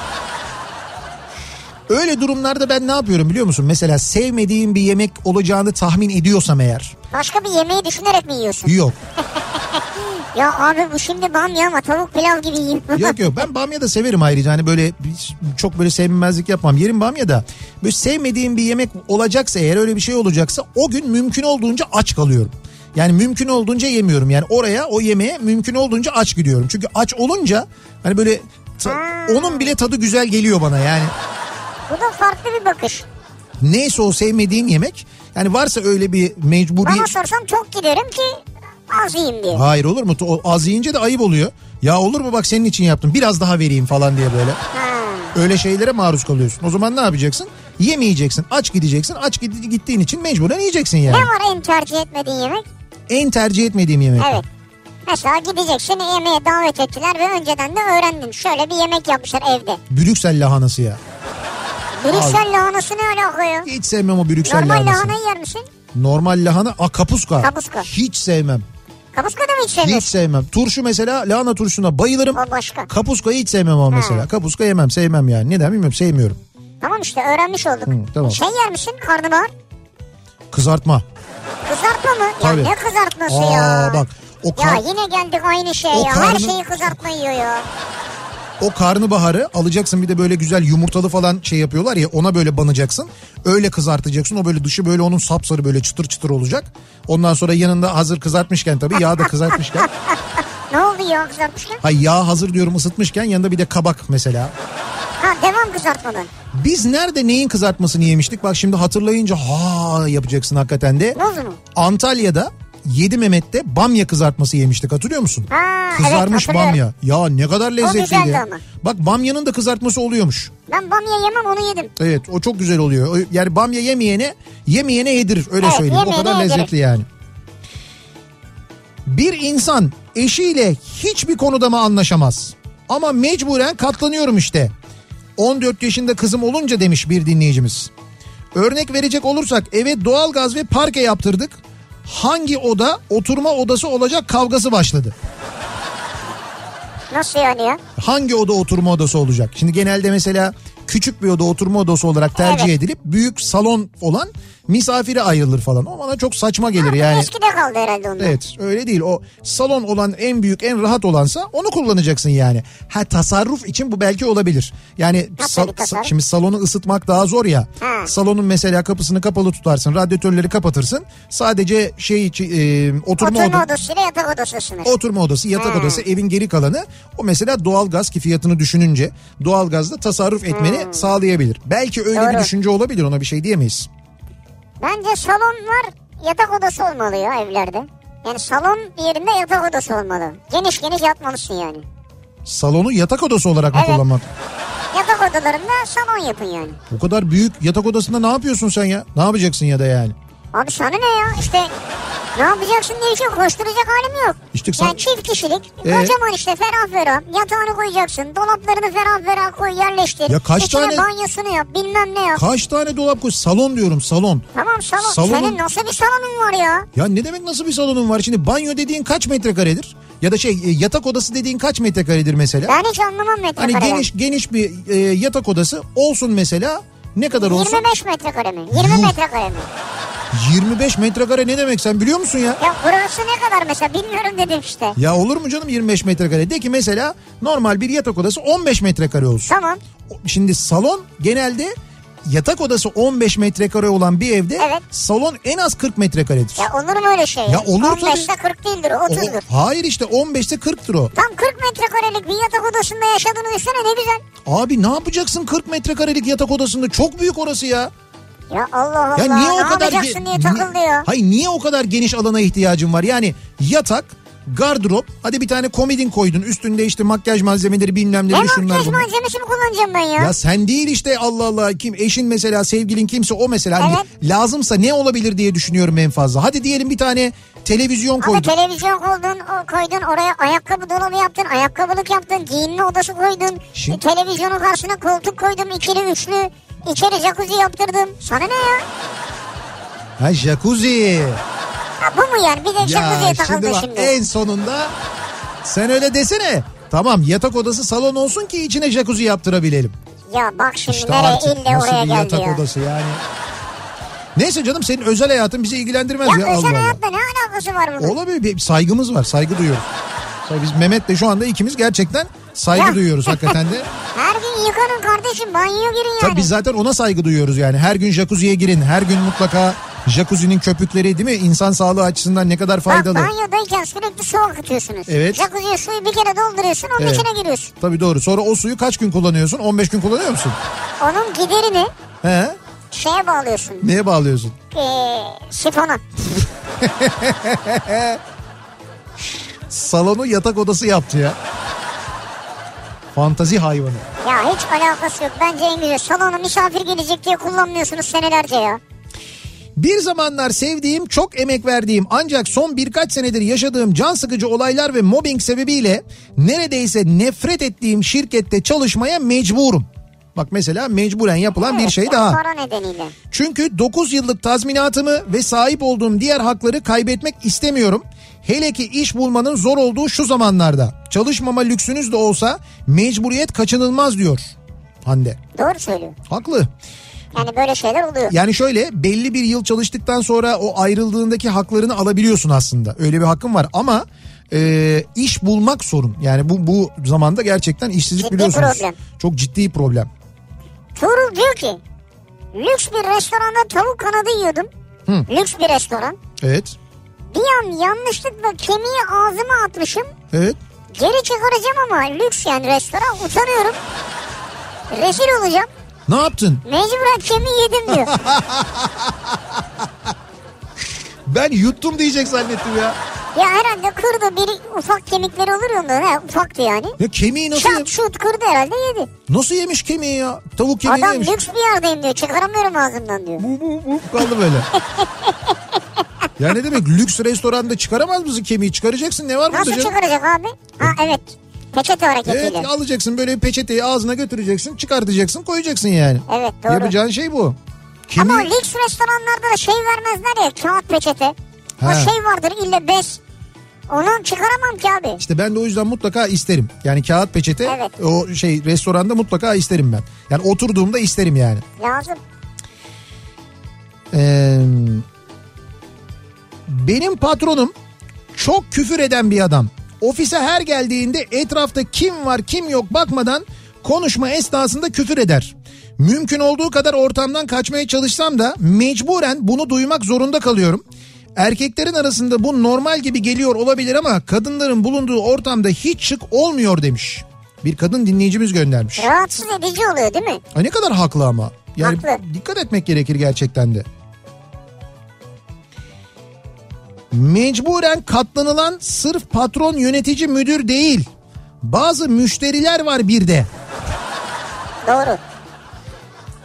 A: Öyle durumlarda ben ne yapıyorum biliyor musun? Mesela sevmediğim bir yemek olacağını tahmin ediyorsam eğer.
B: Başka bir yemeği düşünerek mi yiyorsun?
A: Yok.
B: Ya abi bu şimdi bamya ama tavuk pilav gibi yiyeyim.
A: Yok yok ben bamya da severim ayrıca hani böyle çok böyle sevmemezlik yapmam. Yerim bamya da böyle sevmediğim bir yemek olacaksa eğer öyle bir şey olacaksa o gün mümkün olduğunca aç kalıyorum. Yani mümkün olduğunca yemiyorum. Yani oraya o yemeğe mümkün olduğunca aç gidiyorum. Çünkü aç olunca hani böyle ta- onun bile tadı güzel geliyor bana yani.
B: Bu da farklı bir bakış.
A: Neyse o sevmediğin yemek yani varsa öyle bir mecburi...
B: Bana sorsam çok giderim ki az yiyeyim diye.
A: Hayır olur mu? O Az yiyince de ayıp oluyor. Ya olur mu bak senin için yaptım biraz daha vereyim falan diye böyle.
B: Ha.
A: Öyle şeylere maruz kalıyorsun. O zaman ne yapacaksın? Yemeyeceksin. Aç gideceksin. Aç gid- gittiğin için mecburen yiyeceksin yani.
B: Ne var en tercih etmediğin yemek?
A: En tercih etmediğim yemek.
B: Evet. Mesela gideceksin yemeğe davet ettiler ve önceden de öğrendin. Şöyle bir yemek yapmışlar evde.
A: Brüksel lahanası ya.
B: Brüksel lahanası ne alaka ya?
A: Hiç sevmem o Brüksel
B: Normal
A: lahanasını.
B: lahana yer misin?
A: Normal lahana, a kapuska.
B: Kapuska.
A: Hiç sevmem.
B: Kapuska da mı hiç
A: Hiç
B: sevmiyorsun?
A: sevmem. Turşu mesela lahana turşusuna bayılırım.
B: O başka.
A: Kapuskayı hiç sevmem ama mesela. Kapuska yemem, sevmem yani. Neden bilmiyorum, sevmiyorum.
B: Tamam işte öğrenmiş olduk.
A: Hı, tamam.
B: Şey yer misin karnabahar?
A: Kızartma.
B: Kızartma mı?
A: Tabii.
B: Ya ne kızartması
A: Aa,
B: ya?
A: bak o
B: Ya
A: kar,
B: yine geldik aynı şeye
A: O
B: ya. Her
A: karnı-
B: şeyi kızartma yiyor ya.
A: o karnabaharı alacaksın bir de böyle güzel yumurtalı falan şey yapıyorlar ya ona böyle banacaksın. Öyle kızartacaksın. O böyle dışı böyle onun sapsarı böyle çıtır çıtır olacak. Ondan sonra yanında hazır kızartmışken tabii yağ da kızartmışken.
B: Ne oldu ya kızartmışken?
A: Hay yağ hazır diyorum ısıtmışken yanında bir de kabak mesela.
B: Ha devam kızartmadan.
A: Biz nerede neyin kızartmasını yemiştik? Bak şimdi hatırlayınca ha yapacaksın hakikaten de.
B: Boz mu?
A: Antalya'da 7 Mehmet'te bamya kızartması yemiştik hatırlıyor musun?
B: Ha,
A: Kızarmış
B: evet,
A: bamya. Ya ne kadar lezzetliydi. ya. Bak bamyanın da kızartması oluyormuş.
B: Ben bamya yemem onu yedim.
A: Evet o çok güzel oluyor. Yani bamya yemeyene yemeyene yedirir öyle
B: Evet,
A: söyleyeyim. O kadar
B: yedirir.
A: lezzetli yani. Bir insan eşiyle hiçbir konuda mı anlaşamaz? Ama mecburen katlanıyorum işte. 14 yaşında kızım olunca demiş bir dinleyicimiz. Örnek verecek olursak eve doğalgaz ve parke yaptırdık. Hangi oda oturma odası olacak kavgası başladı.
B: Nasıl yani ya?
A: hangi oda oturma odası olacak? Şimdi genelde mesela küçük bir oda oturma odası olarak tercih
B: Evet.
A: edilip büyük salon olan misafire ayrılır falan. O bana çok saçma gelir
B: Ha,
A: yani.
B: Eskide kaldı herhalde onda.
A: Evet öyle değil o salon olan en büyük en rahat olansa onu kullanacaksın yani. Ha tasarruf için bu belki olabilir. Yani
B: Nasıl
A: sa- şimdi salonu ısıtmak daha zor ya.
B: Ha.
A: Salonun mesela kapısını kapalı tutarsın radyatörleri kapatırsın. Sadece şey e, oturma,
B: Oturma
A: oda-
B: odasıyla yatak odası sınır.
A: Oturma odası, yatak
B: Hmm.
A: odası, evin geri kalanı o mesela doğalgaz ki fiyatını düşününce doğalgazda tasarruf etmeni sağlayabilir. Belki öyle bir
B: Hmm. Doğru.
A: düşünce olabilir ona bir şey diyemeyiz.
B: Bence salon var yatak odası olmalı ya evlerde. Yani salon yerinde yatak odası olmalı. Geniş geniş yatmalısın yani.
A: Salonu yatak odası olarak mı
B: Evet.
A: kullanmak?
B: Yatak odalarında salon yapın yani.
A: O kadar büyük yatak odasında ne yapıyorsun sen ya? Ne yapacaksın ya da yani?
B: Abi sana ne ya işte ne yapacaksın diye şey. Koşturacak halim yok.
A: İşte sen-
B: Yani çift kişilik
A: Ee?
B: kocaman işte ferah ferah yatağını koyacaksın. Dolaplarını ferah ferah koy yerleştir.
A: Ya kaç
B: İçine
A: tane-
B: banyosunu yap bilmem ne yap.
A: Kaç tane dolap koy? Salon diyorum salon.
B: tamam salon.
A: Salonun-
B: Senin nasıl bir salonun var ya?
A: Ya ne demek nasıl bir salonun var? Şimdi banyo dediğin kaç metrekaredir? Ya da şey e, yatak odası dediğin kaç metrekaredir mesela?
B: Ben hiç anlamam
A: Hani
B: metrekareden.
A: geniş geniş bir e, yatak odası olsun mesela. Ne kadar olsun?
B: 25 metrekare mi? 20
A: Yuh.
B: metrekare mi?
A: 25 metrekare ne demek sen biliyor musun ya?
B: Ya burası ne kadar mesela bilmiyorum dedim işte.
A: Ya olur mu canım 25 metrekare? De ki mesela normal bir yatak odası 15 metrekare olsun.
B: Tamam.
A: Şimdi salon genelde yatak odası 15 metrekare olan bir evde
B: Evet.
A: salon en az 40 metrekaredir.
B: Ya olur mu öyle şey?
A: Ya olur
B: 15'te 40 değildir o 30'dur.
A: O- hayır işte 15'te 40'tır o.
B: Tam 40 metrekarelik bir yatak odasında yaşadığını düşünsene ne güzel.
A: Abi ne yapacaksın 40 metrekarelik yatak odasında? Çok büyük orası ya.
B: Ya Allah Allah
A: Ya niye o
B: ne
A: kadar
B: yapacaksın
A: ge-
B: diye
A: ni-
B: takıldı ya.
A: Hayır niye o kadar geniş alana ihtiyacın var? Yani yatak, gardırop, hadi bir tane komodin koydun. Üstünde işte makyaj malzemeleri bilmem
B: Ne
A: neleri şunlar
B: makyaj
A: bunlar.
B: malzemesi mi kullanacağım ben ya?
A: Ya sen değil işte Allah Allah kim eşin mesela sevgilin kimse o mesela Hani
B: Evet.
A: lazımsa ne olabilir diye düşünüyorum en fazla. Hadi diyelim bir tane televizyon koydun.
B: televizyon koydun, koydun oraya ayakkabı dolabı yaptın, ayakkabılık yaptın, giyinme odası koydun.
A: Şimdi-
B: E, televizyonun karşısına koltuk koydum, ikili üçlü. İçeri jacuzzi yaptırdım. Sana ne ya?
A: Ha jacuzzi.
B: Ha, bu mu yani? Bir de jacuzziye
A: Ya
B: takıldın
A: şimdi
B: şimdi.
A: bak en sonunda sen öyle desene. Tamam yatak odası salon olsun ki içine jacuzzi yaptırabilelim.
B: Ya bak şimdi
A: İşte
B: nereye
A: artık
B: ille
A: nasıl
B: oraya
A: bir yatak
B: ya.
A: odası yani. Neyse canım senin özel hayatın bizi ilgilendirmez
B: Ya,
A: ya,
B: özel
A: Allah.
B: hayatla ne alakası var bunun?
A: Olabilir bir saygımız var saygı duyuyoruz. Tabii Biz Mehmet'le şu anda ikimiz gerçekten saygı
B: Ya.
A: duyuyoruz hakikaten de.
B: Her gün yıkanın kardeşim banyoya girin yani.
A: Tabii biz zaten ona saygı duyuyoruz yani. Her gün jacuzziye girin. Her gün mutlaka jacuzzi'nin köpükleri değil mi? İnsan sağlığı açısından ne kadar
B: Bak
A: faydalı.
B: banyodayken sürekli su akıtıyorsunuz.
A: Evet.
B: Jacuzziye suyu bir kere dolduruyorsun onun
A: Evet.
B: içine giriyorsun.
A: Tabii doğru. Sonra o suyu kaç gün kullanıyorsun? 15 gün kullanıyor musun?
B: Onun giderini
A: He?
B: şeye bağlıyorsun.
A: Neye bağlıyorsun?
B: Ee, sifona.
A: Salonu yatak odası yaptı ya. Fantazi hayvanı.
B: Ya hiç alakası yok. Bence en güzel. Salona misafir gelecek diye kullanmıyorsunuz senelerce ya.
A: Bir zamanlar sevdiğim, çok emek verdiğim ancak son birkaç senedir yaşadığım can sıkıcı olaylar ve mobbing sebebiyle neredeyse nefret ettiğim şirkette çalışmaya mecburum. Bak mesela mecburen yapılan bir
B: Evet,
A: şey
B: ya
A: daha. Çünkü 9 yıllık tazminatımı ve sahip olduğum diğer hakları kaybetmek istemiyorum. Hele ki iş bulmanın zor olduğu şu zamanlarda. Çalışmama lüksünüz de olsa mecburiyet kaçınılmaz diyor Hande.
B: Doğru söylüyor.
A: Haklı.
B: Yani böyle şeyler oluyor.
A: Yani şöyle belli bir yıl çalıştıktan sonra o ayrıldığındaki haklarını alabiliyorsun aslında. Öyle bir hakkın var ama e, iş bulmak sorun. Yani bu bu zamanda gerçekten işsizlik
B: Ciddi
A: biliyorsunuz.
B: problem.
A: Çok ciddi problem.
B: Tuğrul diyor ki lüks bir restoranda tavuk kanadı yiyordum. Lüks bir restoran.
A: Evet.
B: Bir an yanlışlıkla kemiği ağzıma atmışım.
A: Evet.
B: Geri çıkaracağım ama lüks yani restoran utanıyorum. Rezil olacağım.
A: Ne yaptın?
B: Mecburen kemiği yedim diyor.
A: Ben yuttum diyecek zannettim ya.
B: ya herhalde kırdı biri ufak kemikleri olur ya onların. He, ufaktı yani.
A: Ya kemiği nasıl
B: Şat
A: yemiş?
B: şut kırdı herhalde yedi.
A: Nasıl yemiş kemiği ya? Tavuk kemiği
B: Adam
A: yemiş.
B: lüks bir yerdeyim diyor. Çıkaramıyorum ağzımdan diyor.
A: Bu, bu, bu kaldı böyle. ya ne demek lüks restoranda çıkaramaz mısın kemiği? Çıkaracaksın ne var burada?
B: Nasıl
A: canım?
B: çıkaracak abi? Ha evet. Peçete hareketiyle.
A: Evet alacaksın böyle bir peçeteyi ağzına götüreceksin çıkartacaksın koyacaksın yani.
B: Evet, doğru.
A: Yapacağın şey bu.
B: Ama
A: Kemiği...
B: o lüks restoranlarda da şey vermezler ya kağıt peçete. O
A: Ha.
B: şey vardır ille bez. Onu çıkaramam ki abi.
A: İşte ben de o yüzden mutlaka isterim. Yani kağıt peçete
B: Evet.
A: o şey restoranda mutlaka isterim ben. Yani oturduğumda isterim yani.
B: Lazım.
A: Ee, benim patronum çok küfür eden bir adam. Ofise her geldiğinde etrafta kim var kim yok bakmadan konuşma esnasında küfür eder. Mümkün olduğu kadar ortamdan kaçmaya çalışsam da mecburen bunu duymak zorunda kalıyorum. Erkeklerin arasında bu normal gibi geliyor olabilir ama kadınların bulunduğu ortamda hiç şık olmuyor demiş. Bir kadın dinleyicimiz göndermiş.
B: Rahatsız edici oluyor değil mi?
A: Ay ne kadar haklı ama. Yani
B: Haklı.
A: dikkat etmek gerekir gerçekten de. Mecburen katlanılan sırf patron yönetici müdür değil. Bazı müşteriler var bir de.
B: Doğru.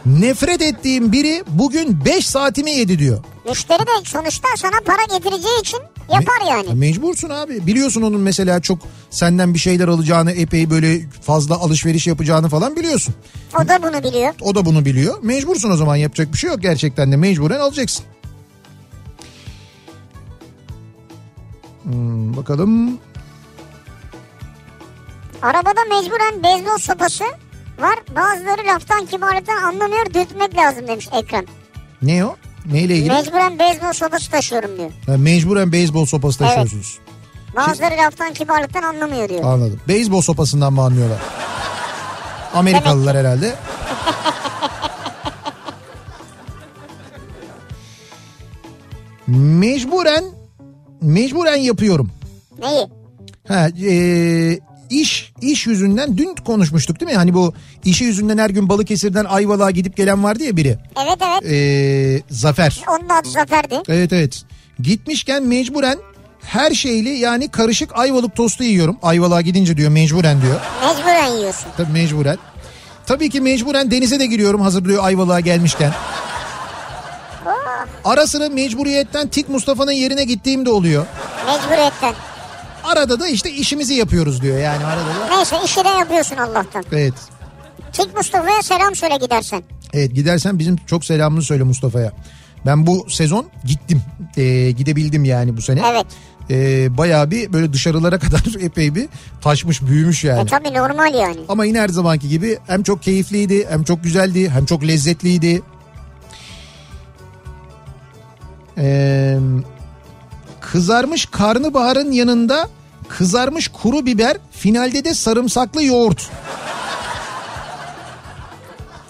A: Nefret ettiğim biri bugün 5 saatimi yedi diyor.
B: Müşteri de sonuçta sana para getireceği için yapar
A: Me-
B: yani.
A: Mecbursun abi. Biliyorsun onun mesela çok senden bir şeyler alacağını, epey böyle fazla alışveriş yapacağını falan biliyorsun.
B: O da bunu biliyor.
A: O da bunu biliyor. Mecbursun o zaman yapacak bir şey yok gerçekten de mecburen alacaksın. Hmm, bakalım.
B: Arabada mecburen beyzbol sopası var. Bazıları laftan kibarlıktan anlamıyor dürtmek lazım demiş Ekrem.
A: Ne o? Neyle ilgili?
B: Mecburen beyzbol sopası taşıyorum diyor.
A: Ha, mecburen beyzbol sopası taşıyorsunuz.
B: Bazıları laftan kibarlıktan anlamıyor diyor.
A: Anladım. Beyzbol sopasından mı anlıyorlar? Amerikalılar herhalde. Mecburen mecburen yapıyorum.
B: Neyi?
A: Ha, e, iş iş yüzünden dün konuşmuştuk değil mi? Hani bu işi yüzünden her gün Balıkesir'den Ayvalık'a gidip gelen vardı ya biri.
B: Evet evet.
A: E, Zafer.
B: Onun adı Zafer'di.
A: Evet evet. Gitmişken mecburen her şeyli yani karışık ayvalık tostu yiyorum. Ayvalık'a gidince diyor mecburen diyor.
B: Mecburen yiyorsun.
A: Tabii mecburen. Tabii ki mecburen denize de giriyorum hazırlıyor Ayvalık'a gelmişken. Ara sıra mecburiyetten Tik Mustafa'nın yerine gittiğim de oluyor.
B: Mecburiyetten.
A: Arada da işte işimizi yapıyoruz diyor yani arada da.
B: Neyse işi de yapıyorsun Allah'tan.
A: Evet.
B: Tik Mustafa'ya selam söyle gidersen.
A: Evet gidersen bizim çok selamını söyle Mustafa'ya. Ben bu sezon gittim. Ee, gidebildim yani bu sene.
B: Evet.
A: Ee, bayağı bir böyle dışarılara kadar epey bir taşmış büyümüş yani.
B: E tabi normal yani.
A: Ama yine her zamanki gibi hem çok keyifliydi hem çok güzeldi hem çok lezzetliydi. Ee, kızarmış karnabaharın yanında kızarmış kuru biber finalde de sarımsaklı yoğurt.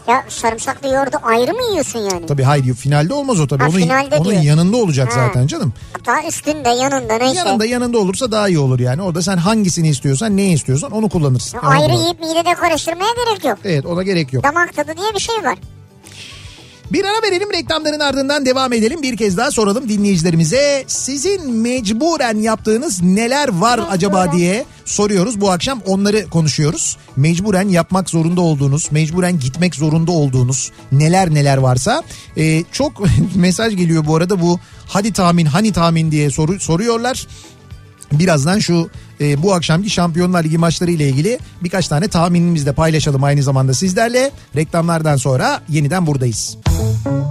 B: Ya sarımsaklı yoğurdu ayrı mı yiyorsun yani?
A: Tabii hayır finalde olmaz o tabii.
B: Ha,
A: onun,
B: finalde
A: onun
B: diyor.
A: yanında olacak
B: Ha.
A: zaten canım.
B: Hatta üstünde yanında neyse.
A: Yanında yanında olursa daha iyi olur yani. Orada sen hangisini istiyorsan neyi istiyorsan onu kullanırsın.
B: Ya ayrı yiyip midede karıştırmaya gerek yok.
A: Evet ona gerek yok.
B: Damak tadı diye bir şey var.
A: Bir ara verelim reklamların ardından devam edelim. Bir kez daha soralım dinleyicilerimize. Sizin mecburen yaptığınız neler var acaba diye soruyoruz. Bu akşam onları konuşuyoruz. Mecburen yapmak zorunda olduğunuz, mecburen gitmek zorunda olduğunuz neler neler varsa. Ee, çok mesaj geliyor bu arada bu hadi tahmin hani tahmin diye soru, soruyorlar. Birazdan şu e, bu akşamki Şampiyonlar Ligi maçları ile ilgili birkaç tane tahminimizi de paylaşalım aynı zamanda sizlerle. Reklamlardan sonra yeniden buradayız. Kafa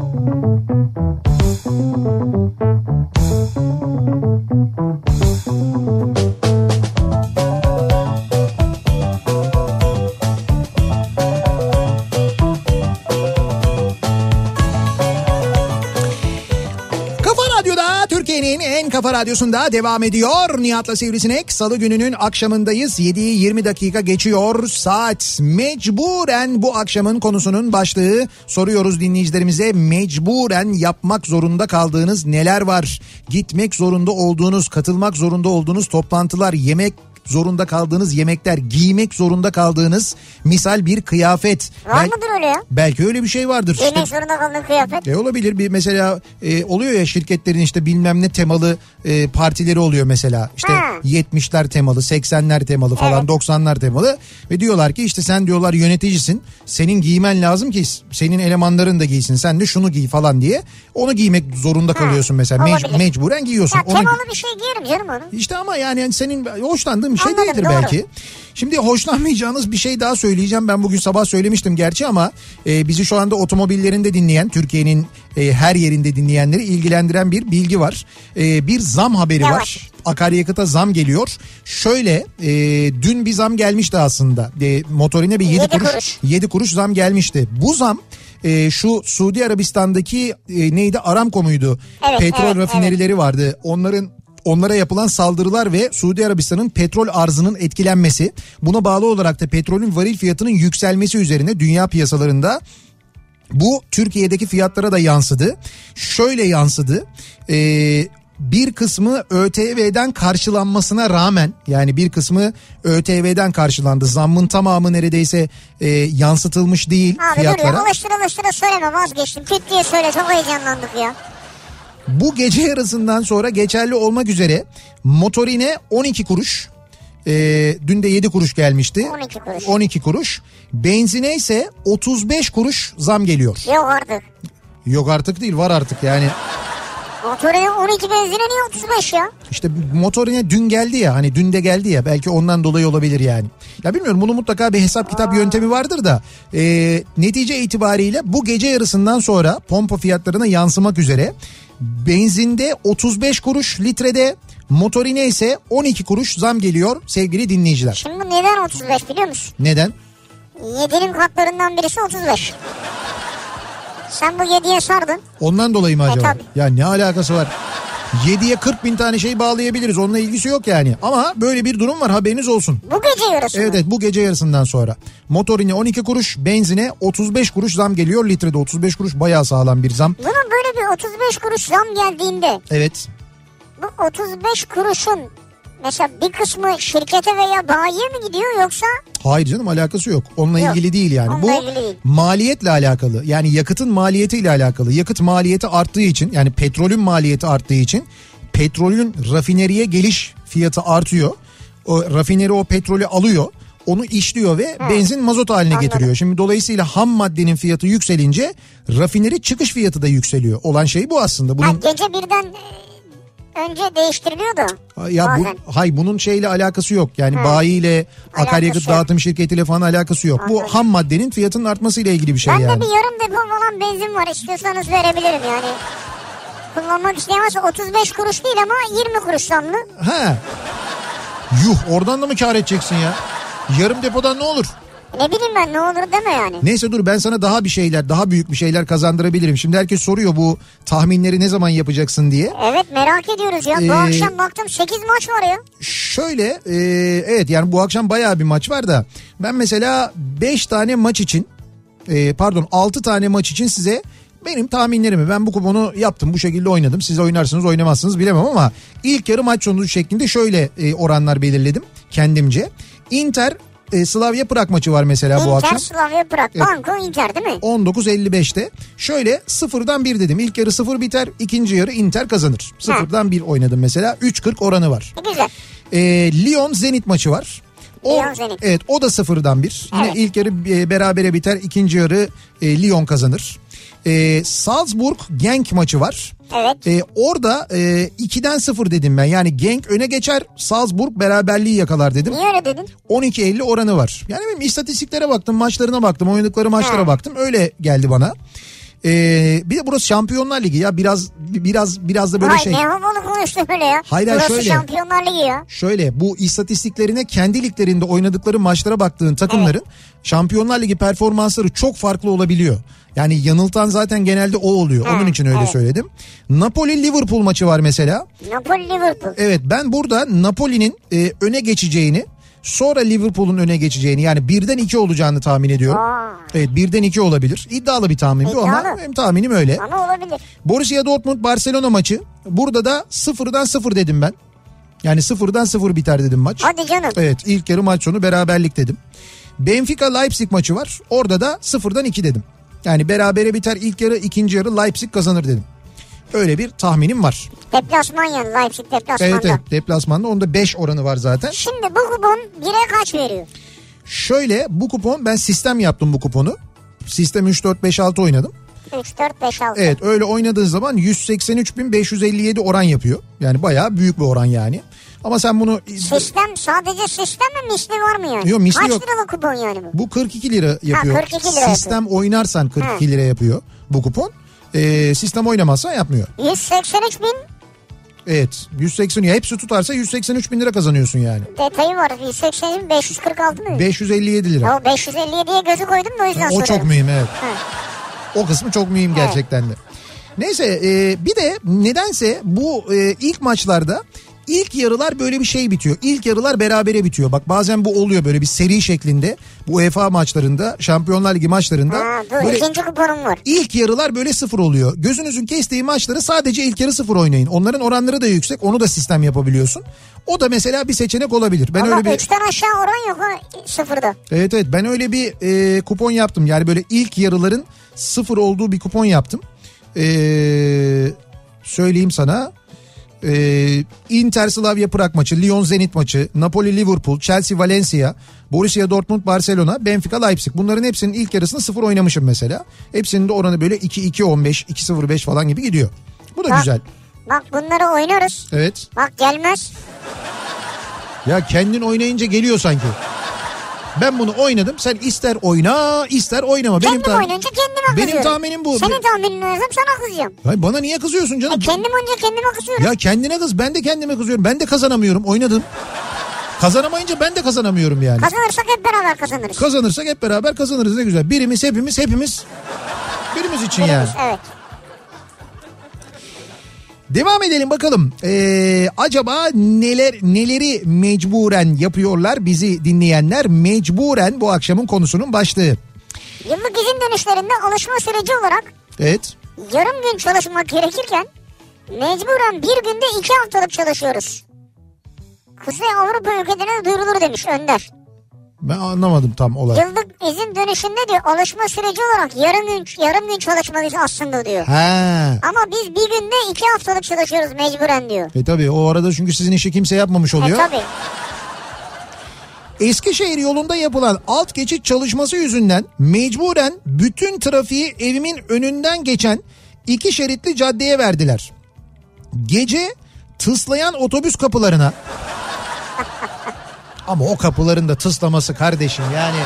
A: kafa radyosunda devam ediyor. Nihat'la Sivrisinek salı gününün akşamındayız. 7'yi 20 dakika geçiyor saat. Mecburen bu akşamın konusunun başlığı soruyoruz dinleyicilerimize. Mecburen yapmak zorunda kaldığınız neler var? Gitmek zorunda olduğunuz, katılmak zorunda olduğunuz toplantılar, yemek zorunda kaldığınız yemekler, giymek zorunda kaldığınız misal bir kıyafet.
B: Var
A: Bel-
B: mıdır öyle ya?
A: Belki öyle bir şey vardır. İşte-
B: Giymek zorunda kaldığın kıyafet.
A: e olabilir bir mesela e, oluyor ya şirketlerin işte bilmem ne temalı e, partileri oluyor mesela. İşte
B: Ha.
A: 70'ler temalı, 80'ler temalı falan,
B: Evet.
A: 90'lar temalı ve diyorlar ki işte sen diyorlar yöneticisin. Senin giymen lazım ki senin elemanların da giysin. Sen de şunu giy falan diye. Onu giymek zorunda kalıyorsun mesela. Mec- mecburen giyiyorsun.
B: Ya
A: Onu-
B: temalı bir şey giyerim canım onu.
A: işte ama yani senin hoşlandığın bir şey
B: Anladım,
A: değildir
B: doğru.
A: belki. Şimdi hoşlanmayacağınız bir şey daha söyleyeceğim. Ben bugün sabah söylemiştim gerçi ama e, bizi şu anda otomobillerinde dinleyen, Türkiye'nin e, her yerinde dinleyenleri ilgilendiren bir bilgi var. E, bir zam haberi
B: Yavaş.
A: var. Akaryakıta zam geliyor. Şöyle e, dün bir zam gelmişti aslında. E, motorine bir 7
B: Yedi
A: kuruş,
B: kuruş.
A: 7 kuruş zam gelmişti. Bu zam e, şu Suudi Arabistan'daki e, neydi Aramco muydu?
B: Evet,
A: Petrol
B: evet,
A: rafinerileri vardı. Onların onlara yapılan saldırılar ve Suudi Arabistan'ın petrol arzının etkilenmesi buna bağlı olarak da petrolün varil fiyatının yükselmesi üzerine dünya piyasalarında bu Türkiye'deki fiyatlara da yansıdı. Şöyle yansıdı. Ee, bir kısmı ÖTV'den karşılanmasına rağmen yani bir kısmı ÖTV'den karşılandı. Zammın tamamı neredeyse e, yansıtılmış değil
B: Abi dur
A: fiyatlara.
B: ya alıştıra alıştıra söyleme vazgeçtim. Küt diye söyle çok heyecanlandık ya.
A: Bu gece yarısından sonra geçerli olmak üzere motorine 12 kuruş. e, dün de 7 kuruş gelmişti.
B: 12 kuruş.
A: 12 kuruş. Benzine ise 35 kuruş zam geliyor.
B: Yok artık.
A: Yok artık değil var artık yani.
B: Motorine 12 benzine niye 35 ya?
A: İşte motorine dün geldi ya hani dün de geldi ya belki ondan dolayı olabilir yani. Ya bilmiyorum bunun mutlaka bir hesap kitap yöntemi vardır da e, netice itibariyle bu gece yarısından sonra pompa fiyatlarına yansımak üzere benzinde 35 kuruş litrede motorine ise 12 kuruş zam geliyor sevgili dinleyiciler.
B: Şimdi neden 35 biliyor musun?
A: Neden?
B: 7'nin katlarından birisi 35. Sen bu 7'ye sardın.
A: Ondan dolayı mı acaba?
B: tabii.
A: ya ne alakası var? 7'ye 40 bin tane şey bağlayabiliriz. Onunla ilgisi yok yani. Ama böyle bir durum var haberiniz olsun.
B: Bu gece yarısı
A: Evet evet bu gece yarısından sonra. Motorine 12 kuruş, benzine 35 kuruş zam geliyor. Litrede 35 kuruş bayağı sağlam bir zam.
B: Bunun böyle bir 35 kuruş zam geldiğinde
A: Evet.
B: bu 35 kuruşun mesela bir kısmı şirkete veya bayiye mi gidiyor yoksa
A: Hayır canım alakası yok. Onunla
B: Yok,
A: ilgili değil yani.
B: onunla
A: Bu
B: ilgili değil.
A: maliyetle alakalı. Yani yakıtın maliyetiyle alakalı. Yakıt maliyeti arttığı için yani petrolün maliyeti arttığı için petrolün rafineriye geliş fiyatı artıyor. O rafineri o petrolü alıyor. Onu işliyor ve benzin mazot haline
B: Anladım.
A: getiriyor. Şimdi dolayısıyla ham maddenin fiyatı yükselince rafineri çıkış fiyatı da yükseliyor. Olan şey bu aslında. Bunun
B: gece birden önce değiştiriliyordu.
A: ya
B: bazen.
A: bu hay bunun şeyle alakası yok. Yani
B: Ha.
A: bayiyle akaryakıt dağıtım şirketiyle falan alakası yok. Bu
B: Anladım.
A: ham maddenin fiyatının artmasıyla ilgili bir şey
B: Bende
A: yani.
B: bir yarım depo falan benzin var istiyorsanız verebilirim yani. Kullanmak isteyen varsa 35 kuruş değil ama 20 kuruş zamlı.
A: Ha. Yuh oradan da mı kar edeceksin ya? Yarım depodan ne olur?
B: Ne bileyim ben ne olur deme yani.
A: Neyse dur ben sana daha bir şeyler, daha büyük bir şeyler kazandırabilirim. Şimdi herkes soruyor bu tahminleri ne zaman yapacaksın diye.
B: Evet merak ediyoruz ya. Bu
A: Ee,
B: akşam baktım 8 maç var ya.
A: Şöyle e, evet yani bu akşam bayağı bir maç var da ben mesela 5 tane maç için e, pardon 6 tane maç için size benim tahminlerimi ben bu kuponu yaptım bu şekilde oynadım. Siz oynarsınız oynamazsınız bilemem ama ilk yarı maç sonucu şeklinde şöyle e, oranlar belirledim kendimce. Inter e, Slavia Prag maçı var mesela bu
B: Inter,
A: akşam.
B: Slavia Prag. Banko Inter değil mi?
A: 19.55'te. Şöyle sıfırdan bir dedim. İlk yarı sıfır biter. ikinci yarı Inter kazanır. Sıfırdan bir oynadım mesela. 3.40 oranı var.
B: E, Güzel.
A: Ee, Lyon Zenit maçı var. O,
B: Lyon Zenit.
A: Evet o da sıfırdan bir. Yine
B: Evet.
A: ilk yarı e, berabere biter. ikinci yarı e, Lyon kazanır. Ee, Salzburg Genk maçı var.
B: Evet.
A: Ee, orada e, 2'den 0 dedim ben. Yani Genk öne geçer Salzburg beraberliği yakalar dedim.
B: Niye öyle dedin?
A: 12.50 oranı var. Yani benim istatistiklere baktım, maçlarına baktım, oynadıkları maçlara
B: Ha.
A: baktım. Öyle geldi bana. Ee, bir de burası Şampiyonlar Ligi ya biraz biraz biraz da böyle
B: Vay
A: şey.
B: ne havalı konuştun öyle ya.
A: Hayır, hayır,
B: Burası
A: şöyle.
B: Şampiyonlar Ligi ya.
A: Şöyle bu istatistiklerine kendi liglerinde oynadıkları maçlara baktığın takımların Şampiyonlar Ligi performansları çok farklı olabiliyor. Yani yanıltan zaten genelde o oluyor.
B: Ha,
A: Onun için öyle
B: evet.
A: söyledim. Napoli Liverpool maçı var mesela.
B: Napoli Liverpool.
A: Evet ben burada Napoli'nin e, öne geçeceğini sonra Liverpool'un öne geçeceğini yani birden iki olacağını tahmin ediyorum.
B: Aa.
A: Evet birden iki olabilir. İddialı bir tahmin bu ama
B: İddialı.
A: benim tahminim öyle.
B: Ama olabilir.
A: Borussia Dortmund Barcelona maçı. Burada da sıfırdan sıfır dedim ben. Yani sıfırdan sıfır biter dedim maç.
B: Hadi canım.
A: Evet ilk yarı maç sonu beraberlik dedim. Benfica Leipzig maçı var. Orada da sıfırdan iki dedim. Yani berabere biter ilk yarı ikinci yarı Leipzig kazanır dedim. Öyle bir tahminim var.
B: Deplasman yani Leipzig deplasmanda.
A: Evet evet deplasmanda onda 5 oranı var zaten.
B: Şimdi bu kupon 1'e kaç veriyor?
A: Şöyle bu kupon ben sistem yaptım bu kuponu. Sistem 3 4 5 6 oynadım.
B: 3, 4, 5, 6.
A: Evet öyle oynadığın zaman 183.557 oran yapıyor. Yani bayağı büyük bir oran yani. Ama sen bunu
B: Sistem sadece sistem mi misli var mı yani?
A: Yok, misli
B: Kaç
A: yok.
B: liralık kupon yani bu?
A: bu 42 lira yapıyor.
B: 42 lira
A: sistem oynarsan 42
B: Ha.
A: lira yapıyor bu kupon. Ee, sistem oynamazsan yapmıyor.
B: 183 bin
A: Evet 180 ya hepsi tutarsa 183 bin lira kazanıyorsun yani.
B: detayı var. 180 bin 546 mı?
A: 557 lira.
B: Ya 557'ye gözü koydum da o yüzden
A: O
B: soruyorum.
A: çok mühim evet. O kısmı çok mühim gerçekten de. Neyse e, bir de nedense bu e, ilk maçlarda ilk yarılar böyle bir şey bitiyor. İlk yarılar berabere bitiyor. Bak bazen bu oluyor böyle bir seri şeklinde. Bu UEFA maçlarında, Şampiyonlar Ligi maçlarında
B: Ha, dur
A: böyle
B: ikinci kuponum var.
A: ilk yarılar böyle sıfır oluyor. Gözünüzün kestiği maçları sadece ilk yarı sıfır oynayın. Onların oranları da yüksek. Onu da sistem yapabiliyorsun. O da mesela bir seçenek olabilir. Ben
B: Ama
A: öyle bir
B: 3'ten aşağı oran yok ha sıfırda.
A: Evet evet ben öyle bir e, kupon yaptım. Yani böyle ilk yarıların sıfır olduğu bir kupon yaptım. E, söyleyeyim sana. E, Inter Slavia Prag maçı, Lyon Zenit maçı, Napoli Liverpool, Chelsea Valencia, Borussia Dortmund Barcelona, Benfica Leipzig. Bunların hepsinin ilk yarısını sıfır oynamışım mesela. Hepsinin de oranı böyle 2-2-15, 2-0-5 falan gibi gidiyor. Bu da
B: Bak.
A: güzel.
B: Bak bunları oynarız.
A: Evet.
B: Bak gelmez.
A: Ya kendin oynayınca geliyor sanki. Ben bunu oynadım. Sen ister oyna ister oynama. Benim
B: Kendim
A: tahmin-
B: oynayınca kendime
A: Benim
B: kızıyorum.
A: tahminim bu.
B: Senin tahminin oynasam sana kızacağım.
A: Hayır, bana niye kızıyorsun
B: E,
A: canım?
B: kendim oynayınca kendime kızıyorum.
A: Ya kendine kız ben de kendime kızıyorum. Ben de kazanamıyorum oynadım. Kazanamayınca ben de kazanamıyorum yani.
B: Kazanırsak hep beraber kazanırız.
A: Kazanırsak hep beraber kazanırız ne güzel. Birimiz hepimiz hepimiz birimiz için yani.
B: Evet.
A: Devam edelim bakalım. Ee, acaba neler neleri mecburen yapıyorlar bizi dinleyenler? Mecburen bu akşamın konusunun başlığı.
B: Yıllık izin dönüşlerinde alışma süreci olarak
A: Evet.
B: yarım gün çalışmak gerekirken mecburen bir günde iki haftalık çalışıyoruz. Kuzey Avrupa ülkelerine duyurulur demiş Önder.
A: Ben anlamadım tam olay.
B: Yıllık izin dönüşünde diyor alışma süreci olarak yarım gün yarım gün çalışmalıyız aslında diyor.
A: Ha.
B: Ama biz bir günde iki haftalık çalışıyoruz mecburen diyor.
A: E tabii o arada çünkü sizin işi kimse yapmamış
B: E
A: oluyor.
B: tabii.
A: Eskişehir yolunda yapılan alt geçit çalışması yüzünden mecburen bütün trafiği evimin önünden geçen iki şeritli caddeye verdiler. Gece tıslayan otobüs kapılarına ama o kapıların da tıslaması kardeşim yani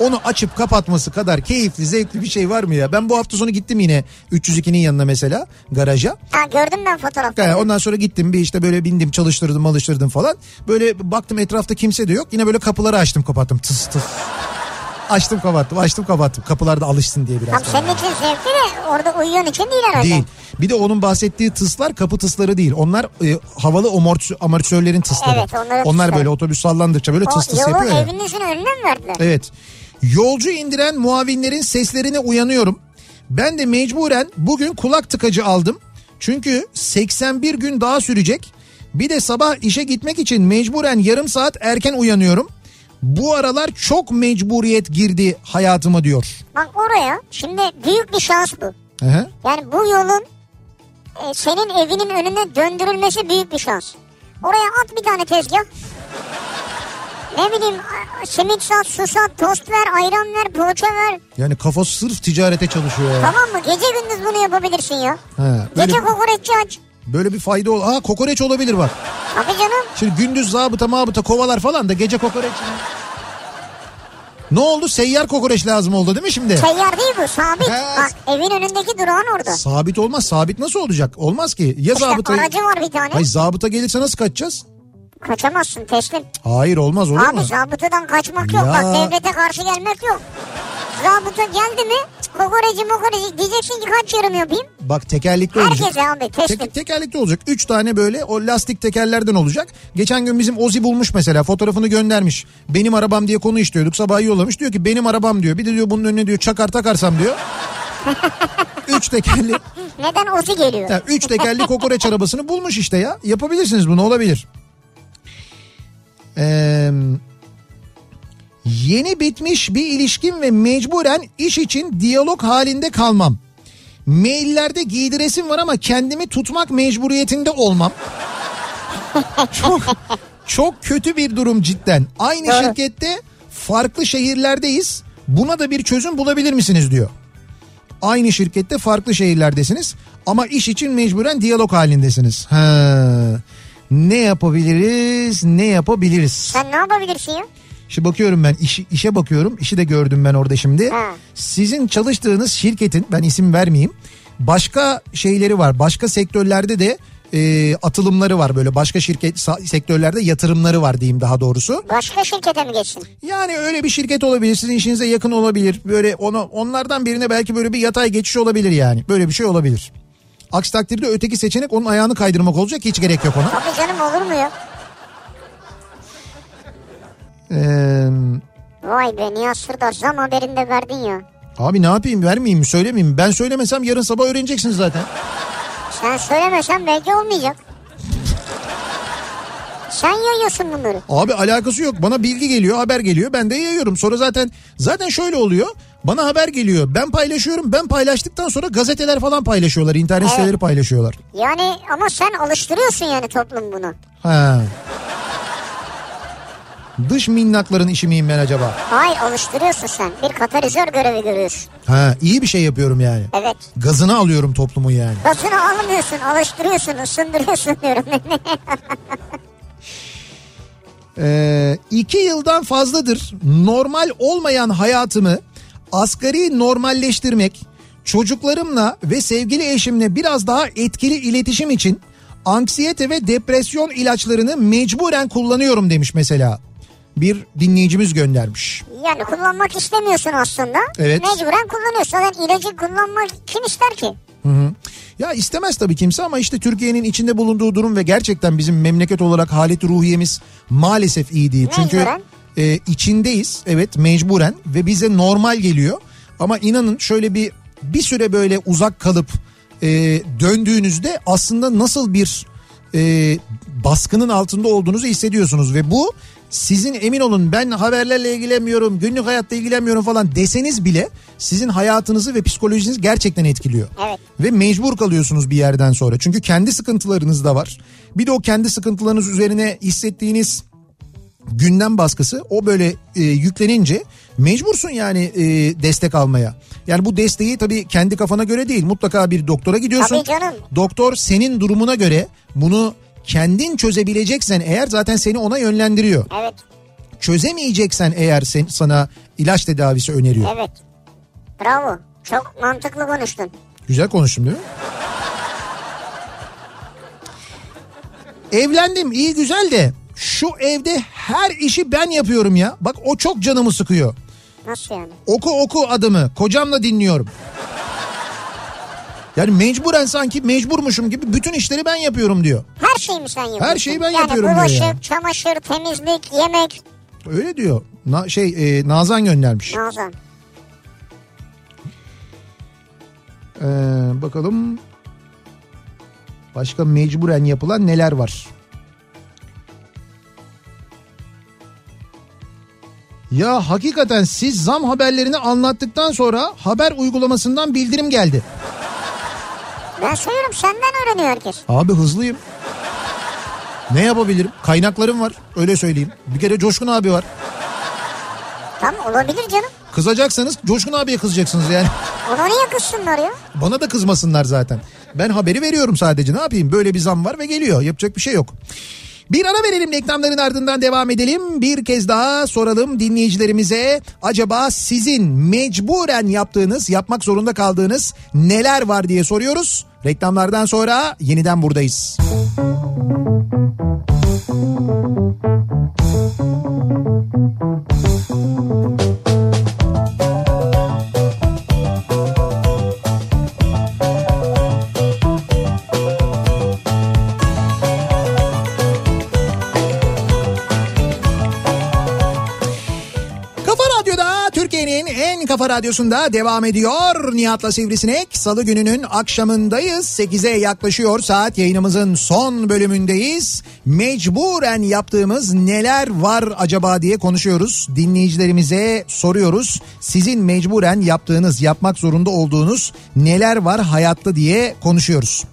A: onu açıp kapatması kadar keyifli zevkli bir şey var mı ya? Ben bu hafta sonu gittim yine 302'nin yanına mesela garaja.
B: Ha gördüm ben fotoğrafta.
A: Yani ondan sonra gittim bir işte böyle bindim çalıştırdım malıştırdım falan. Böyle baktım etrafta kimse de yok. Yine böyle kapıları açtım kapattım tıs tıs. Açtım kapattım açtım kapattım. Kapılar da alışsın diye biraz.
B: Tam senin için zevkli de orada uyuyan için değil herhalde.
A: Değil. Bir de onun bahsettiği tıslar kapı tısları değil. Onlar e, havalı amortisö- amortisörlerin tısları.
B: Evet, onları
A: Onlar
B: tıslar.
A: böyle otobüs sallandıkça böyle tıs
B: O
A: tıs
B: yolu
A: yapıyor ya.
B: evinizin önüne mi verdiler?
A: Evet. Yolcu indiren muavinlerin seslerine uyanıyorum. Ben de mecburen bugün kulak tıkacı aldım. Çünkü 81 gün daha sürecek. Bir de sabah işe gitmek için mecburen yarım saat erken uyanıyorum. Bu aralar çok mecburiyet girdi hayatıma diyor.
B: Bak oraya şimdi büyük bir şans bu.
A: Hı hı.
B: Yani bu yolun e, senin evinin önüne döndürülmesi büyük bir şans. Oraya at bir tane tezgah. Ne bileyim simit sat, su sat, tost ver, ayran ver, poğaça ver.
A: Yani kafası sırf ticarete çalışıyor ya.
B: Tamam mı? Gece gündüz bunu yapabilirsin ya.
A: Ha, böyle,
B: Gece kokoreççi aç.
A: Böyle bir fayda ol. Aa kokoreç olabilir bak.
B: Abi canım.
A: Şimdi gündüz zabıta mabıta kovalar falan da gece kokoreç. Ne oldu? Seyyar kokoreç lazım oldu değil mi şimdi?
B: Seyyar değil bu sabit.
A: He.
B: Bak evin önündeki durağın orada.
A: Sabit olmaz. Sabit nasıl olacak? Olmaz ki. Ya
B: İşte
A: zabıta...
B: aracı var bir tane.
A: Hayır zabıta gelirse nasıl kaçacağız?
B: Kaçamazsın teslim.
A: Hayır olmaz olur
B: Abi
A: mu?
B: zabıtadan kaçmak yok.
A: Ya.
B: Bak devlete karşı gelmek yok. Zabıta geldi mi kokoreci mokoreci diyeceksin ki kaç yarım yapayım.
A: Bak tekerlekli olacak.
B: Herkese abi teslim.
A: Tek, tekerlekli olacak. Üç tane böyle o lastik tekerlerden olacak. Geçen gün bizim Ozi bulmuş mesela fotoğrafını göndermiş. Benim arabam diye konu işliyorduk. Sabah yollamış. Diyor ki benim arabam diyor. Bir de diyor bunun önüne diyor çakar takarsam diyor. üç tekerli,
B: Neden ozi geliyor?
A: yani üç tekerli kokoreç arabasını bulmuş işte ya. Yapabilirsiniz bunu olabilir. Eee... Yeni bitmiş bir ilişkim ve mecburen iş için diyalog halinde kalmam. Maillerde giydiresim var ama kendimi tutmak mecburiyetinde olmam. çok çok kötü bir durum cidden. Aynı
B: Doğru.
A: şirkette farklı şehirlerdeyiz. Buna da bir çözüm bulabilir misiniz diyor. Aynı şirkette farklı şehirlerdesiniz ama iş için mecburen diyalog halindesiniz. Ha. Ne yapabiliriz? Ne yapabiliriz?
B: Sen ne yapabilirsin ya?
A: Şimdi bakıyorum ben işi, işe bakıyorum. İşi de gördüm ben orada şimdi.
B: Ha.
A: Sizin çalıştığınız şirketin ben isim vermeyeyim. Başka şeyleri var. Başka sektörlerde de e, atılımları var böyle başka şirket sektörlerde yatırımları var diyeyim daha doğrusu.
B: Başka şirkete mi geçsin?
A: Yani öyle bir şirket olabilir sizin işinize yakın olabilir. Böyle onu onlardan birine belki böyle bir yatay geçiş olabilir yani. Böyle bir şey olabilir. Aksi takdirde öteki seçenek onun ayağını kaydırmak olacak hiç gerek yok ona.
B: Tabii canım olur mu ya?
A: Ee,
B: Vay be Nihat Sırdar zam haberinde verdin ya.
A: abi ne yapayım vermeyeyim mi söylemeyeyim mi? Ben söylemesem yarın sabah öğreneceksiniz zaten.
B: Sen söylemesen belki olmayacak. Sen yayıyorsun bunları.
A: Abi alakası yok. Bana bilgi geliyor, haber geliyor. Ben de yayıyorum. Sonra zaten zaten şöyle oluyor. Bana haber geliyor. Ben paylaşıyorum. Ben paylaştıktan sonra gazeteler falan paylaşıyorlar. internet
B: Evet.
A: siteleri paylaşıyorlar.
B: Yani ama sen alıştırıyorsun yani toplum bunu.
A: Ha. Dış minnakların işi miyim ben acaba?
B: Hayır alıştırıyorsun sen. Bir katalizör görevi görüyorsun.
A: Ha, iyi bir şey yapıyorum yani.
B: Evet.
A: Gazını alıyorum toplumun yani.
B: Gazını almıyorsun, alıştırıyorsun, ısındırıyorsun diyorum.
A: Ee, iki yıldan fazladır normal olmayan hayatımı asgari normalleştirmek, çocuklarımla ve sevgili eşimle biraz daha etkili iletişim için anksiyete ve depresyon ilaçlarını mecburen kullanıyorum demiş mesela. Bir dinleyicimiz göndermiş.
B: yani kullanmak istemiyorsun aslında.
A: Evet.
B: Mecburen kullanıyorsun. Zaten ilacı kullanmak kim ister ki?
A: Hı hı. Ya istemez tabii kimse ama işte Türkiye'nin içinde bulunduğu durum ve gerçekten bizim memleket olarak halet ruhiyemiz maalesef iyi değil. Çünkü
B: Mecburen.
A: e, içindeyiz evet mecburen ve bize normal geliyor. Ama inanın şöyle bir bir süre böyle uzak kalıp e, döndüğünüzde aslında nasıl bir e, baskının altında olduğunuzu hissediyorsunuz ve bu sizin emin olun ben haberlerle ilgilenmiyorum, günlük hayatta ilgilenmiyorum falan deseniz bile sizin hayatınızı ve psikolojinizi gerçekten etkiliyor.
B: Evet.
A: Ve mecbur kalıyorsunuz bir yerden sonra. Çünkü kendi sıkıntılarınız da var. Bir de o kendi sıkıntılarınız üzerine hissettiğiniz gündem baskısı o böyle e, yüklenince mecbursun yani e, destek almaya. Yani bu desteği tabii kendi kafana göre değil mutlaka bir doktora gidiyorsun.
B: Tabii canım.
A: Doktor senin durumuna göre bunu kendin çözebileceksen eğer zaten seni ona yönlendiriyor.
B: Evet,
A: Çözemeyeceksen eğer sen, sana ilaç tedavisi öneriyor.
B: evet. Bravo. Çok mantıklı konuştun.
A: Güzel konuştum değil mi? Evlendim iyi güzel de şu evde her işi ben yapıyorum ya. Bak o çok canımı sıkıyor.
B: Nasıl yani?
A: Oku oku adımı kocamla dinliyorum. Yani mecburen sanki mecburmuşum gibi bütün işleri ben yapıyorum diyor.
B: Her şeyi mi sen yapıyorsun?
A: Her şeyi ben
B: yani
A: yapıyorum diyor
B: bulaşık,
A: yani.
B: çamaşır, temizlik, yemek.
A: Öyle diyor. Na, şey e, Nazan göndermiş.
B: Nazan.
A: Ee, bakalım başka mecburen yapılan neler var? Ya hakikaten siz zam haberlerini anlattıktan sonra haber uygulamasından bildirim geldi.
B: Ben söylüyorum senden öğreniyor herkes.
A: Abi hızlıyım. Ne yapabilirim? Kaynaklarım var öyle söyleyeyim. Bir kere Coşkun abi var.
B: Tam olabilir canım.
A: Kızacaksanız Coşkun abiye kızacaksınız yani.
B: Ona niye kızsınlar ya?
A: Bana da kızmasınlar zaten. Ben haberi veriyorum sadece ne yapayım? Böyle bir zam var ve geliyor. Yapacak bir şey yok. Bir ara verelim reklamların ardından devam edelim. Bir kez daha soralım dinleyicilerimize. Acaba sizin mecburen yaptığınız, yapmak zorunda kaldığınız neler var diye soruyoruz. Reklamlardan sonra yeniden buradayız. Kafa kafa radyosunda devam ediyor. Nihat'la Sivrisinek salı gününün akşamındayız. 8'e yaklaşıyor saat yayınımızın son bölümündeyiz. Mecburen yaptığımız neler var acaba diye konuşuyoruz. Dinleyicilerimize soruyoruz. Sizin mecburen yaptığınız, yapmak zorunda olduğunuz neler var hayatta diye konuşuyoruz.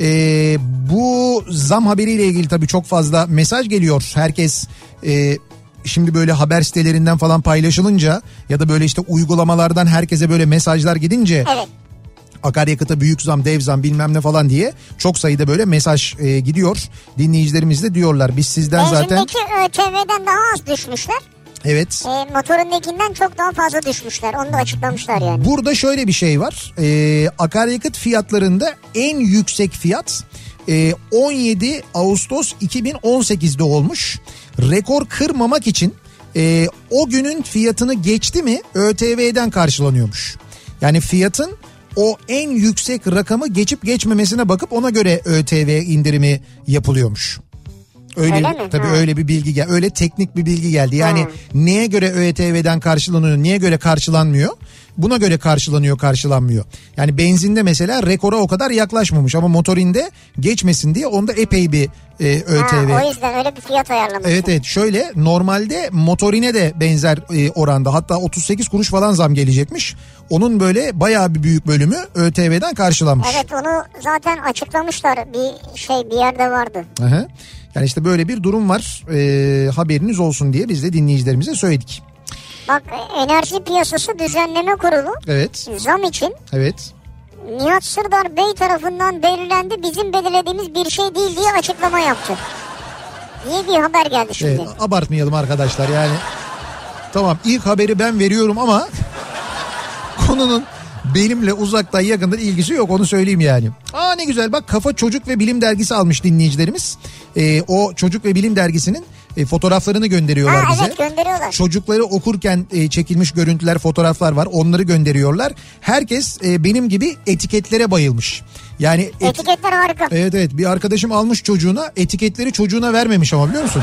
A: Ee, bu zam haberiyle ilgili tabii çok fazla mesaj geliyor. Herkes e, şimdi böyle haber sitelerinden falan paylaşılınca ya da böyle işte uygulamalardan herkese böyle mesajlar gidince
B: Evet.
A: akaryakıta büyük zam, dev zam bilmem ne falan diye çok sayıda böyle mesaj e, gidiyor. Dinleyicilerimiz de diyorlar biz sizden zaten
B: Benzindeki ÖTV'den daha az düşmüşler.
A: evet
B: E, motorundakinden çok daha fazla düşmüşler. Onu da açıklamışlar yani.
A: Burada şöyle bir şey var. Ee, akaryakıt fiyatlarında en yüksek fiyat e, 17 Ağustos 2018'de olmuş. Rekor kırmamak için e, o günün fiyatını geçti mi ÖTV'den karşılanıyormuş. Yani fiyatın o en yüksek rakamı geçip geçmemesine bakıp ona göre ÖTV indirimi yapılıyormuş. Öyle,
B: Öyle mi?
A: tabii
B: Ha.
A: öyle bir bilgi gel öyle teknik bir bilgi geldi. Yani
B: Ha.
A: neye göre ÖTV'den karşılanıyor, niye göre karşılanmıyor? Buna göre karşılanıyor, karşılanmıyor. Yani benzinde mesela rekora o kadar yaklaşmamış ama motorinde geçmesin diye onda epey bir e, ÖTV.
B: Ha, o yüzden öyle bir fiyat ayarlamışlar.
A: Evet evet şöyle normalde motorine de benzer e, oranda hatta 38 kuruş falan zam gelecekmiş. Onun böyle bayağı bir büyük bölümü ÖTV'den karşılanmış.
B: Evet onu zaten açıklamışlar. Bir şey bir yerde vardı.
A: Aha. Yani işte böyle bir durum var E, haberiniz olsun diye biz de dinleyicilerimize söyledik.
B: Bak Enerji Piyasası Düzenleme Kurulu
A: Evet
B: zam için
A: evet
B: Nihat Sırdar Bey tarafından belirlendi bizim belirlediğimiz bir şey değil diye açıklama yaptı. Diye bir haber geldi şimdi.
A: Evet, abartmayalım arkadaşlar yani. Tamam ilk haberi ben veriyorum ama konunun benimle uzaktan yakından ilgisi yok onu söyleyeyim yani. Aa ne güzel bak Kafa Çocuk ve Bilim Dergisi almış dinleyicilerimiz. Ee, o Çocuk ve Bilim Dergisi'nin e, fotoğraflarını gönderiyorlar
B: Ha
A: bize.
B: evet gönderiyorlar.
A: Çocukları okurken e, çekilmiş görüntüler, fotoğraflar var. Onları gönderiyorlar. Herkes e, benim gibi etiketlere bayılmış. Yani et-
B: Etiketler harika.
A: Evet evet bir arkadaşım almış çocuğuna etiketleri çocuğuna vermemiş ama biliyor musun?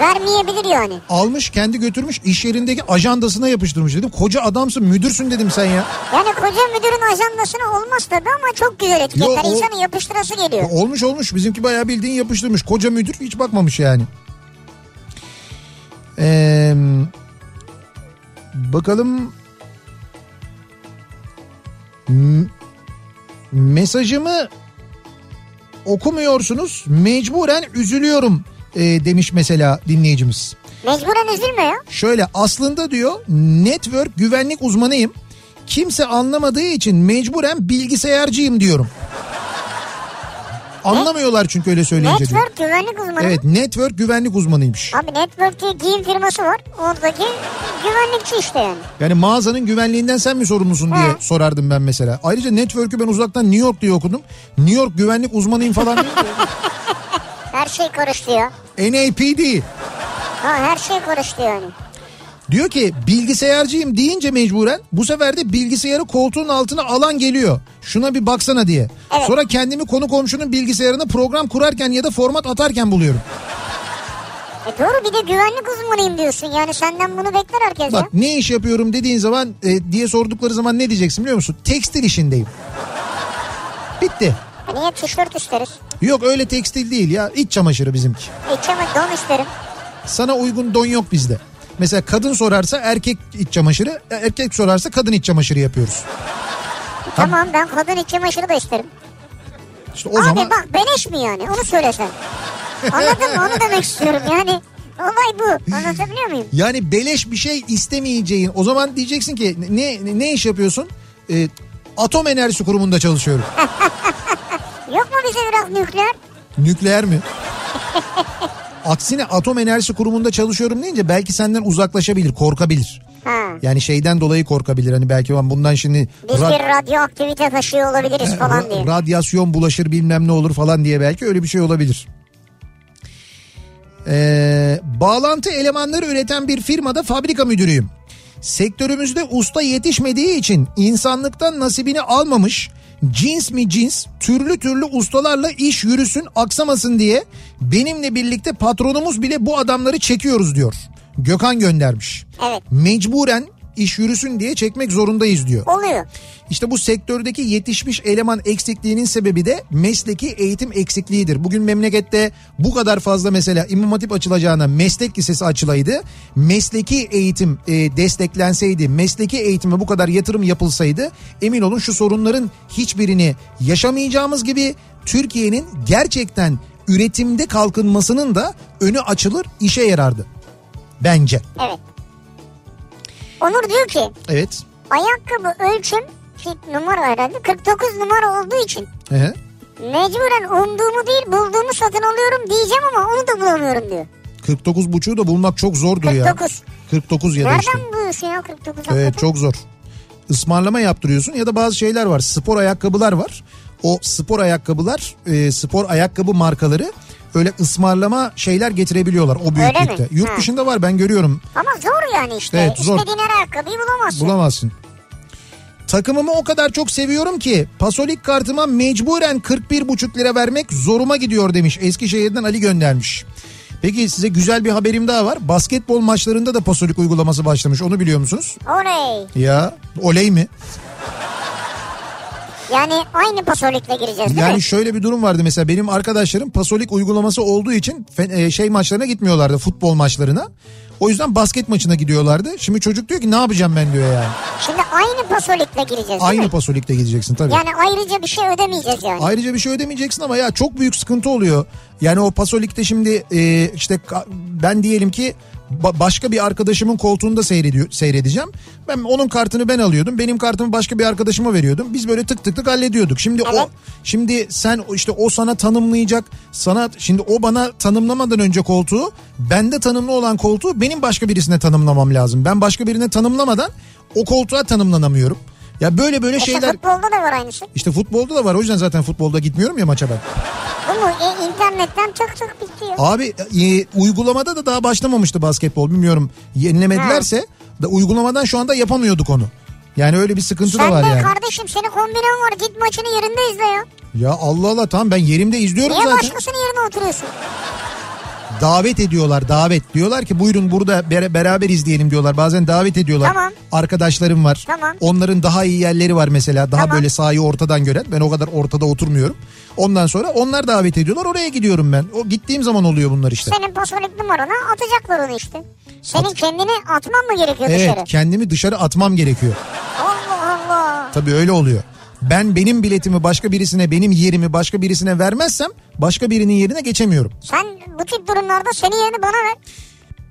B: Vermeyebilir yani.
A: almış kendi götürmüş iş yerindeki ajandasına yapıştırmış dedim. Koca adamsın müdürsün dedim sen ya.
B: Yani koca müdürün ajandasına olmaz tabii ama çok güzel etiketler.
A: Yo, o-
B: İnsanın yapıştırası geliyor.
A: Olmuş olmuş bizimki bayağı bildiğin yapıştırmış. Koca müdür hiç bakmamış yani. Ee, bakalım M- mesajımı okumuyorsunuz mecburen üzülüyorum e, demiş mesela dinleyicimiz.
B: Mecburen üzülme ya.
A: Şöyle aslında diyor network güvenlik uzmanıyım. Kimse anlamadığı için mecburen bilgisayarcıyım diyorum. Anlamıyorlar çünkü öyle söyleyince diyor.
B: Network güvenlik uzmanı.
A: Evet network güvenlik uzmanıymış.
B: Abi Network diye giyim firması var. Oradaki güvenlikçi işte yani.
A: Yani mağazanın güvenliğinden sen mi sorumlusun diye
B: He.
A: sorardım ben mesela. Ayrıca network'ü ben uzaktan New York diye okudum. New York güvenlik uzmanıyım falan diyor.
B: Her şey karıştı ya.
A: NAPD.
B: Ha her şey karıştı yani.
A: Diyor ki bilgisayarcıyım deyince mecburen bu sefer de bilgisayarı koltuğun altına alan geliyor. Şuna bir baksana diye.
B: Evet.
A: Sonra kendimi konu komşunun bilgisayarına program kurarken ya da format atarken buluyorum.
B: E doğru bir de güvenlik uzmanıyım diyorsun. Yani senden bunu bekler herkes ya.
A: Bak ne iş yapıyorum dediğin zaman e, diye sordukları zaman ne diyeceksin biliyor musun? Tekstil işindeyim. Bitti.
B: E niye tişört isteriz?
A: Yok öyle tekstil değil ya iç çamaşırı bizimki.
B: İç ama don isterim.
A: Sana uygun don yok bizde. Mesela kadın sorarsa erkek iç çamaşırı, erkek sorarsa kadın iç çamaşırı yapıyoruz.
B: Tamam ben kadın iç çamaşırı da isterim.
A: İşte o
B: Abi
A: zaman
B: bak beleş mi yani onu söylesen. Anladın mı onu demek istiyorum yani. Olay bu anlatabiliyor muyum?
A: yani beleş bir şey istemeyeceğin o zaman diyeceksin ki ne ne iş yapıyorsun? Ee, atom enerjisi kurumunda çalışıyorum.
B: Bize biraz nükleer?
A: Nükleer mi? Aksine atom enerjisi kurumunda çalışıyorum deyince belki senden uzaklaşabilir, korkabilir.
B: Ha.
A: Yani şeyden dolayı korkabilir. Hani belki ben bundan şimdi
B: Biz
A: rad-
B: bir radyoaktivite taşıyor olabiliriz falan diye.
A: radyasyon bulaşır bilmem ne olur falan diye belki öyle bir şey olabilir. Ee, bağlantı elemanları üreten bir firmada fabrika müdürüyüm. Sektörümüzde usta yetişmediği için insanlıktan nasibini almamış cins mi cins türlü türlü ustalarla iş yürüsün aksamasın diye benimle birlikte patronumuz bile bu adamları çekiyoruz diyor. Gökhan göndermiş.
B: Evet
A: Mecburen iş yürüsün diye çekmek zorundayız diyor.
B: oluyor.
A: İşte bu sektördeki yetişmiş eleman eksikliğinin sebebi de mesleki eğitim eksikliğidir. Bugün memlekette bu kadar fazla mesela İmam Hatip açılacağına meslek lisesi açılaydı. Mesleki eğitim e, desteklenseydi, mesleki eğitime bu kadar yatırım yapılsaydı emin olun şu sorunların hiçbirini yaşamayacağımız gibi Türkiye'nin gerçekten üretimde kalkınmasının da önü açılır, işe yarardı. Bence.
B: Evet. Onur diyor ki
A: Evet.
B: ayakkabı ölçüm numara herhalde 49 numara olduğu için
A: Ehe.
B: mecburen umduğumu değil bulduğumu satın alıyorum diyeceğim ama onu da bulamıyorum diyor.
A: 49 buçuğu da bulmak çok zordur ya.
B: 49.
A: 49 ya da işte.
B: Nereden buluyorsun ya 49
A: Evet
B: hakikaten?
A: çok zor. Ismarlama yaptırıyorsun ya da bazı şeyler var. Spor ayakkabılar var. O spor ayakkabılar, e, spor ayakkabı markaları öyle ısmarlama şeyler getirebiliyorlar o büyüklükte. Yurt
B: Ha.
A: dışında var ben görüyorum.
B: Ama zor yani işte.
A: Evet, zor.
B: İstediğin her ayakkabıyı bulamazsın.
A: Bulamazsın. Takımımı o kadar çok seviyorum ki pasolik kartıma mecburen 41,5 lira vermek zoruma gidiyor demiş. Eskişehir'den Ali göndermiş. Peki size güzel bir haberim daha var. Basketbol maçlarında da pasolik uygulaması başlamış. Onu biliyor musunuz?
B: Oley.
A: Ya oley mi?
B: Yani aynı pasolikle gireceğiz değil
A: Yani
B: mi?
A: şöyle bir durum vardı mesela benim arkadaşlarım pasolik uygulaması olduğu için e, şey maçlarına gitmiyorlardı futbol maçlarına. O yüzden basket maçına gidiyorlardı. Şimdi çocuk diyor ki ne yapacağım ben diyor yani.
B: Şimdi aynı pasolikle gireceğiz değil
A: Aynı
B: mi?
A: pasolikte gideceksin tabii.
B: Yani ayrıca bir şey ödemeyeceğiz yani.
A: Ayrıca bir şey ödemeyeceksin ama ya çok büyük sıkıntı oluyor. Yani o pasolikte şimdi e, işte ben diyelim ki ba- başka bir arkadaşımın koltuğunda seyrediyor, seyredeceğim. Ben onun kartını ben alıyordum. Benim kartımı başka bir arkadaşıma veriyordum. Biz böyle tık tık tık hallediyorduk. Şimdi o
B: Evet.
A: şimdi sen işte o sana tanımlayacak. Sana şimdi o bana tanımlamadan önce koltuğu bende tanımlı olan koltuğu benim başka birisine tanımlamam lazım. Ben başka birine tanımlamadan o koltuğa tanımlanamıyorum. Ya böyle böyle
B: İşte
A: şeyler
B: futbolda da var aynısı.
A: işte futbolda da var. O yüzden zaten futbolda gitmiyorum ya maça ben.
B: Bu mu? E, internetten tık tık bitiyor.
A: Abi e, uygulamada da daha başlamamıştı basketbol. Bilmiyorum yenilemedilerse da uygulamadan şu anda yapamıyorduk onu. Yani öyle bir sıkıntı da
B: Sen
A: var
B: de
A: yani.
B: kardeşim senin kombinen var git maçını yerinde izle ya.
A: Ya Allah Allah tamam ben yerimde izliyorum
B: Niye
A: zaten.
B: başkasının yerine oturuyorsun?
A: Davet ediyorlar davet. Diyorlar ki buyurun burada ber- beraber izleyelim diyorlar. Bazen davet ediyorlar.
B: Tamam.
A: Arkadaşlarım var.
B: Tamam.
A: Onların daha iyi yerleri var mesela. Daha
B: Tamam.
A: böyle sahayı ortadan gören. Ben o kadar ortada oturmuyorum. Ondan sonra onlar davet ediyorlar. Oraya gidiyorum ben. O gittiğim zaman oluyor bunlar işte.
B: Senin pasolik numarana atacaklar onu işte. Senin kendini atman mı gerekiyor
A: Evet
B: dışarı?
A: kendimi dışarı atmam gerekiyor.
B: Allah Allah.
A: Tabii öyle oluyor. Ben benim biletimi başka birisine, benim yerimi başka birisine vermezsem başka birinin yerine geçemiyorum.
B: Sen bu tip durumlarda senin yerini bana ver.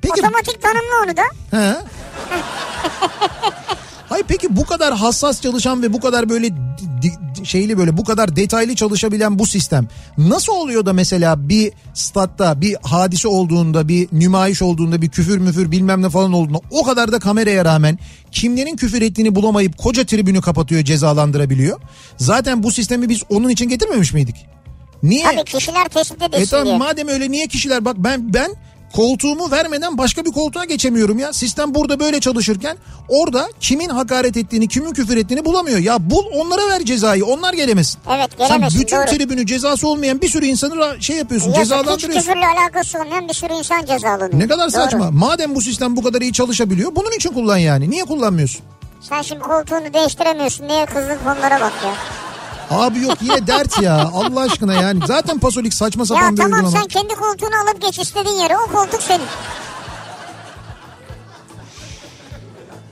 A: Peki
B: Otomatik tanımla onu da.
A: He. Hayır peki bu kadar hassas çalışan ve bu kadar böyle şeyli böyle bu kadar detaylı çalışabilen bu sistem nasıl oluyor da mesela bir statta bir hadise olduğunda bir nümayiş olduğunda bir küfür müfür bilmem ne falan olduğunda o kadar da kameraya rağmen kimlerin küfür ettiğini bulamayıp koca tribünü kapatıyor cezalandırabiliyor. Zaten bu sistemi biz onun için getirmemiş miydik? Niye?
B: Tabii kişiler tespit
A: E
B: edilsin
A: tamam
B: diye.
A: madem öyle niye kişiler bak ben ben koltuğumu vermeden başka bir koltuğa geçemiyorum ya. Sistem burada böyle çalışırken orada kimin hakaret ettiğini, kimin küfür ettiğini bulamıyor. Ya bul onlara ver cezayı. Onlar gelemesin.
B: Evet
A: Sen
B: gelemesin
A: bütün
B: doğru.
A: tribünü cezası olmayan bir sürü insanı şey yapıyorsun,
B: Yazık hiç
A: cezalandırıyorsun.
B: küfürle alakası olmayan bir sürü insan cezalanıyor.
A: Ne kadar
B: Doğru.
A: saçma. Madem bu sistem bu kadar iyi çalışabiliyor, bunun için kullan yani. Niye kullanmıyorsun?
B: Sen şimdi koltuğunu değiştiremiyorsun. Niye kızdın konulara bak ya.
A: Abi yok yine dert ya. Allah aşkına yani. Zaten Pasolik saçma sapan
B: Ya
A: bir
B: tamam
A: uygulama.
B: sen kendi koltuğunu alıp geç istediğin yere. O koltuk senin.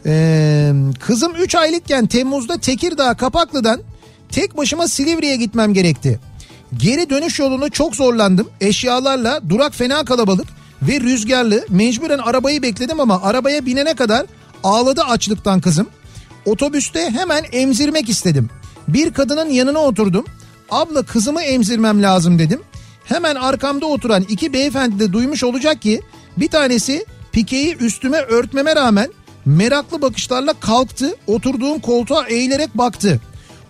A: Ee, kızım 3 aylıkken Temmuz'da Tekirdağ Kapaklı'dan tek başıma Silivri'ye gitmem gerekti. Geri dönüş yolunu çok zorlandım. Eşyalarla durak fena kalabalık ve rüzgarlı. Mecburen arabayı bekledim ama arabaya binene kadar ağladı açlıktan kızım. Otobüste hemen emzirmek istedim. Bir kadının yanına oturdum. Abla kızımı emzirmem lazım dedim. Hemen arkamda oturan iki beyefendi de duymuş olacak ki bir tanesi pikeyi üstüme örtmeme rağmen meraklı bakışlarla kalktı. Oturduğum koltuğa eğilerek baktı.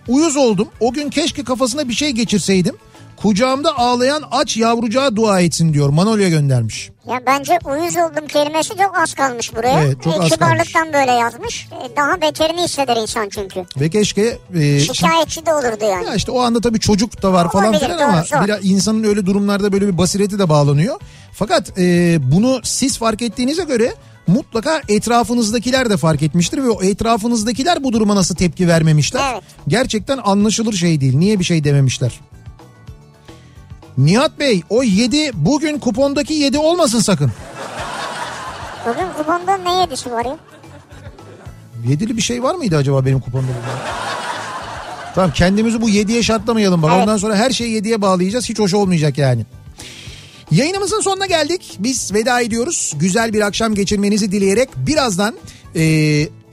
A: Uyuz oldum. O gün keşke kafasına bir şey geçirseydim. Kucağımda ağlayan aç yavrucağa dua etsin diyor. Manolya göndermiş.
B: Ya bence uyuz oldum kelimesi çok az kalmış buraya.
A: Evet, çok
B: E,
A: az
B: kibarlıktan böyle yazmış. E, daha beterini hisseder insan çünkü.
A: Ve keşke... E,
B: Şikayetçi de olurdu yani.
A: Ya işte o anda tabii çocuk da var falan
B: Olabilir,
A: filan ama
B: zor.
A: biraz insanın öyle durumlarda böyle bir basireti de bağlanıyor. Fakat e, bunu siz fark ettiğinize göre mutlaka etrafınızdakiler de fark etmiştir ve o etrafınızdakiler bu duruma nasıl tepki vermemişler.
B: Evet.
A: Gerçekten anlaşılır şey değil. Niye bir şey dememişler? Nihat Bey o 7 bugün kupondaki 7 olmasın sakın.
B: Bugün kuponda ne yedisi var ya?
A: Yedili bir şey var mıydı acaba benim kuponda? Tamam kendimizi bu 7'ye şartlamayalım bak.
B: Evet.
A: Ondan sonra her şeyi 7'ye bağlayacağız. Hiç hoş olmayacak yani. Yayınımızın sonuna geldik. Biz veda ediyoruz. Güzel bir akşam geçirmenizi dileyerek birazdan e,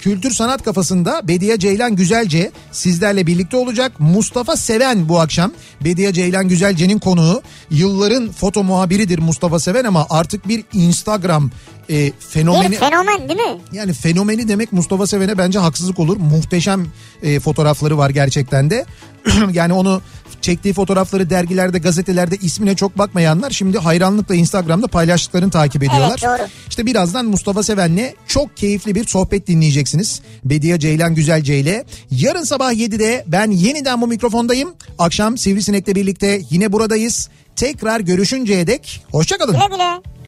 A: Kültür Sanat Kafası'nda Bediye Ceylan Güzelce sizlerle birlikte olacak. Mustafa Seven bu akşam. Bediye Ceylan Güzelce'nin konuğu. Yılların foto muhabiridir Mustafa Seven ama artık bir Instagram e, fenomeni.
B: Bir fenomen değil mi?
A: Yani fenomeni demek Mustafa Seven'e bence haksızlık olur. Muhteşem e, fotoğrafları var gerçekten de. yani onu çektiği fotoğrafları dergilerde, gazetelerde ismine çok bakmayanlar şimdi hayranlıkla Instagram'da paylaştıklarını takip ediyorlar.
B: Evet, doğru.
A: İşte birazdan Mustafa Seven'le çok keyifli bir sohbet dinleyeceksiniz. Bediye Ceylan Güzelce ile. Yarın sabah 7'de ben yeniden bu mikrofondayım. Akşam Sivrisinek'le birlikte yine buradayız. Tekrar görüşünceye dek hoşçakalın.
B: Güle güle.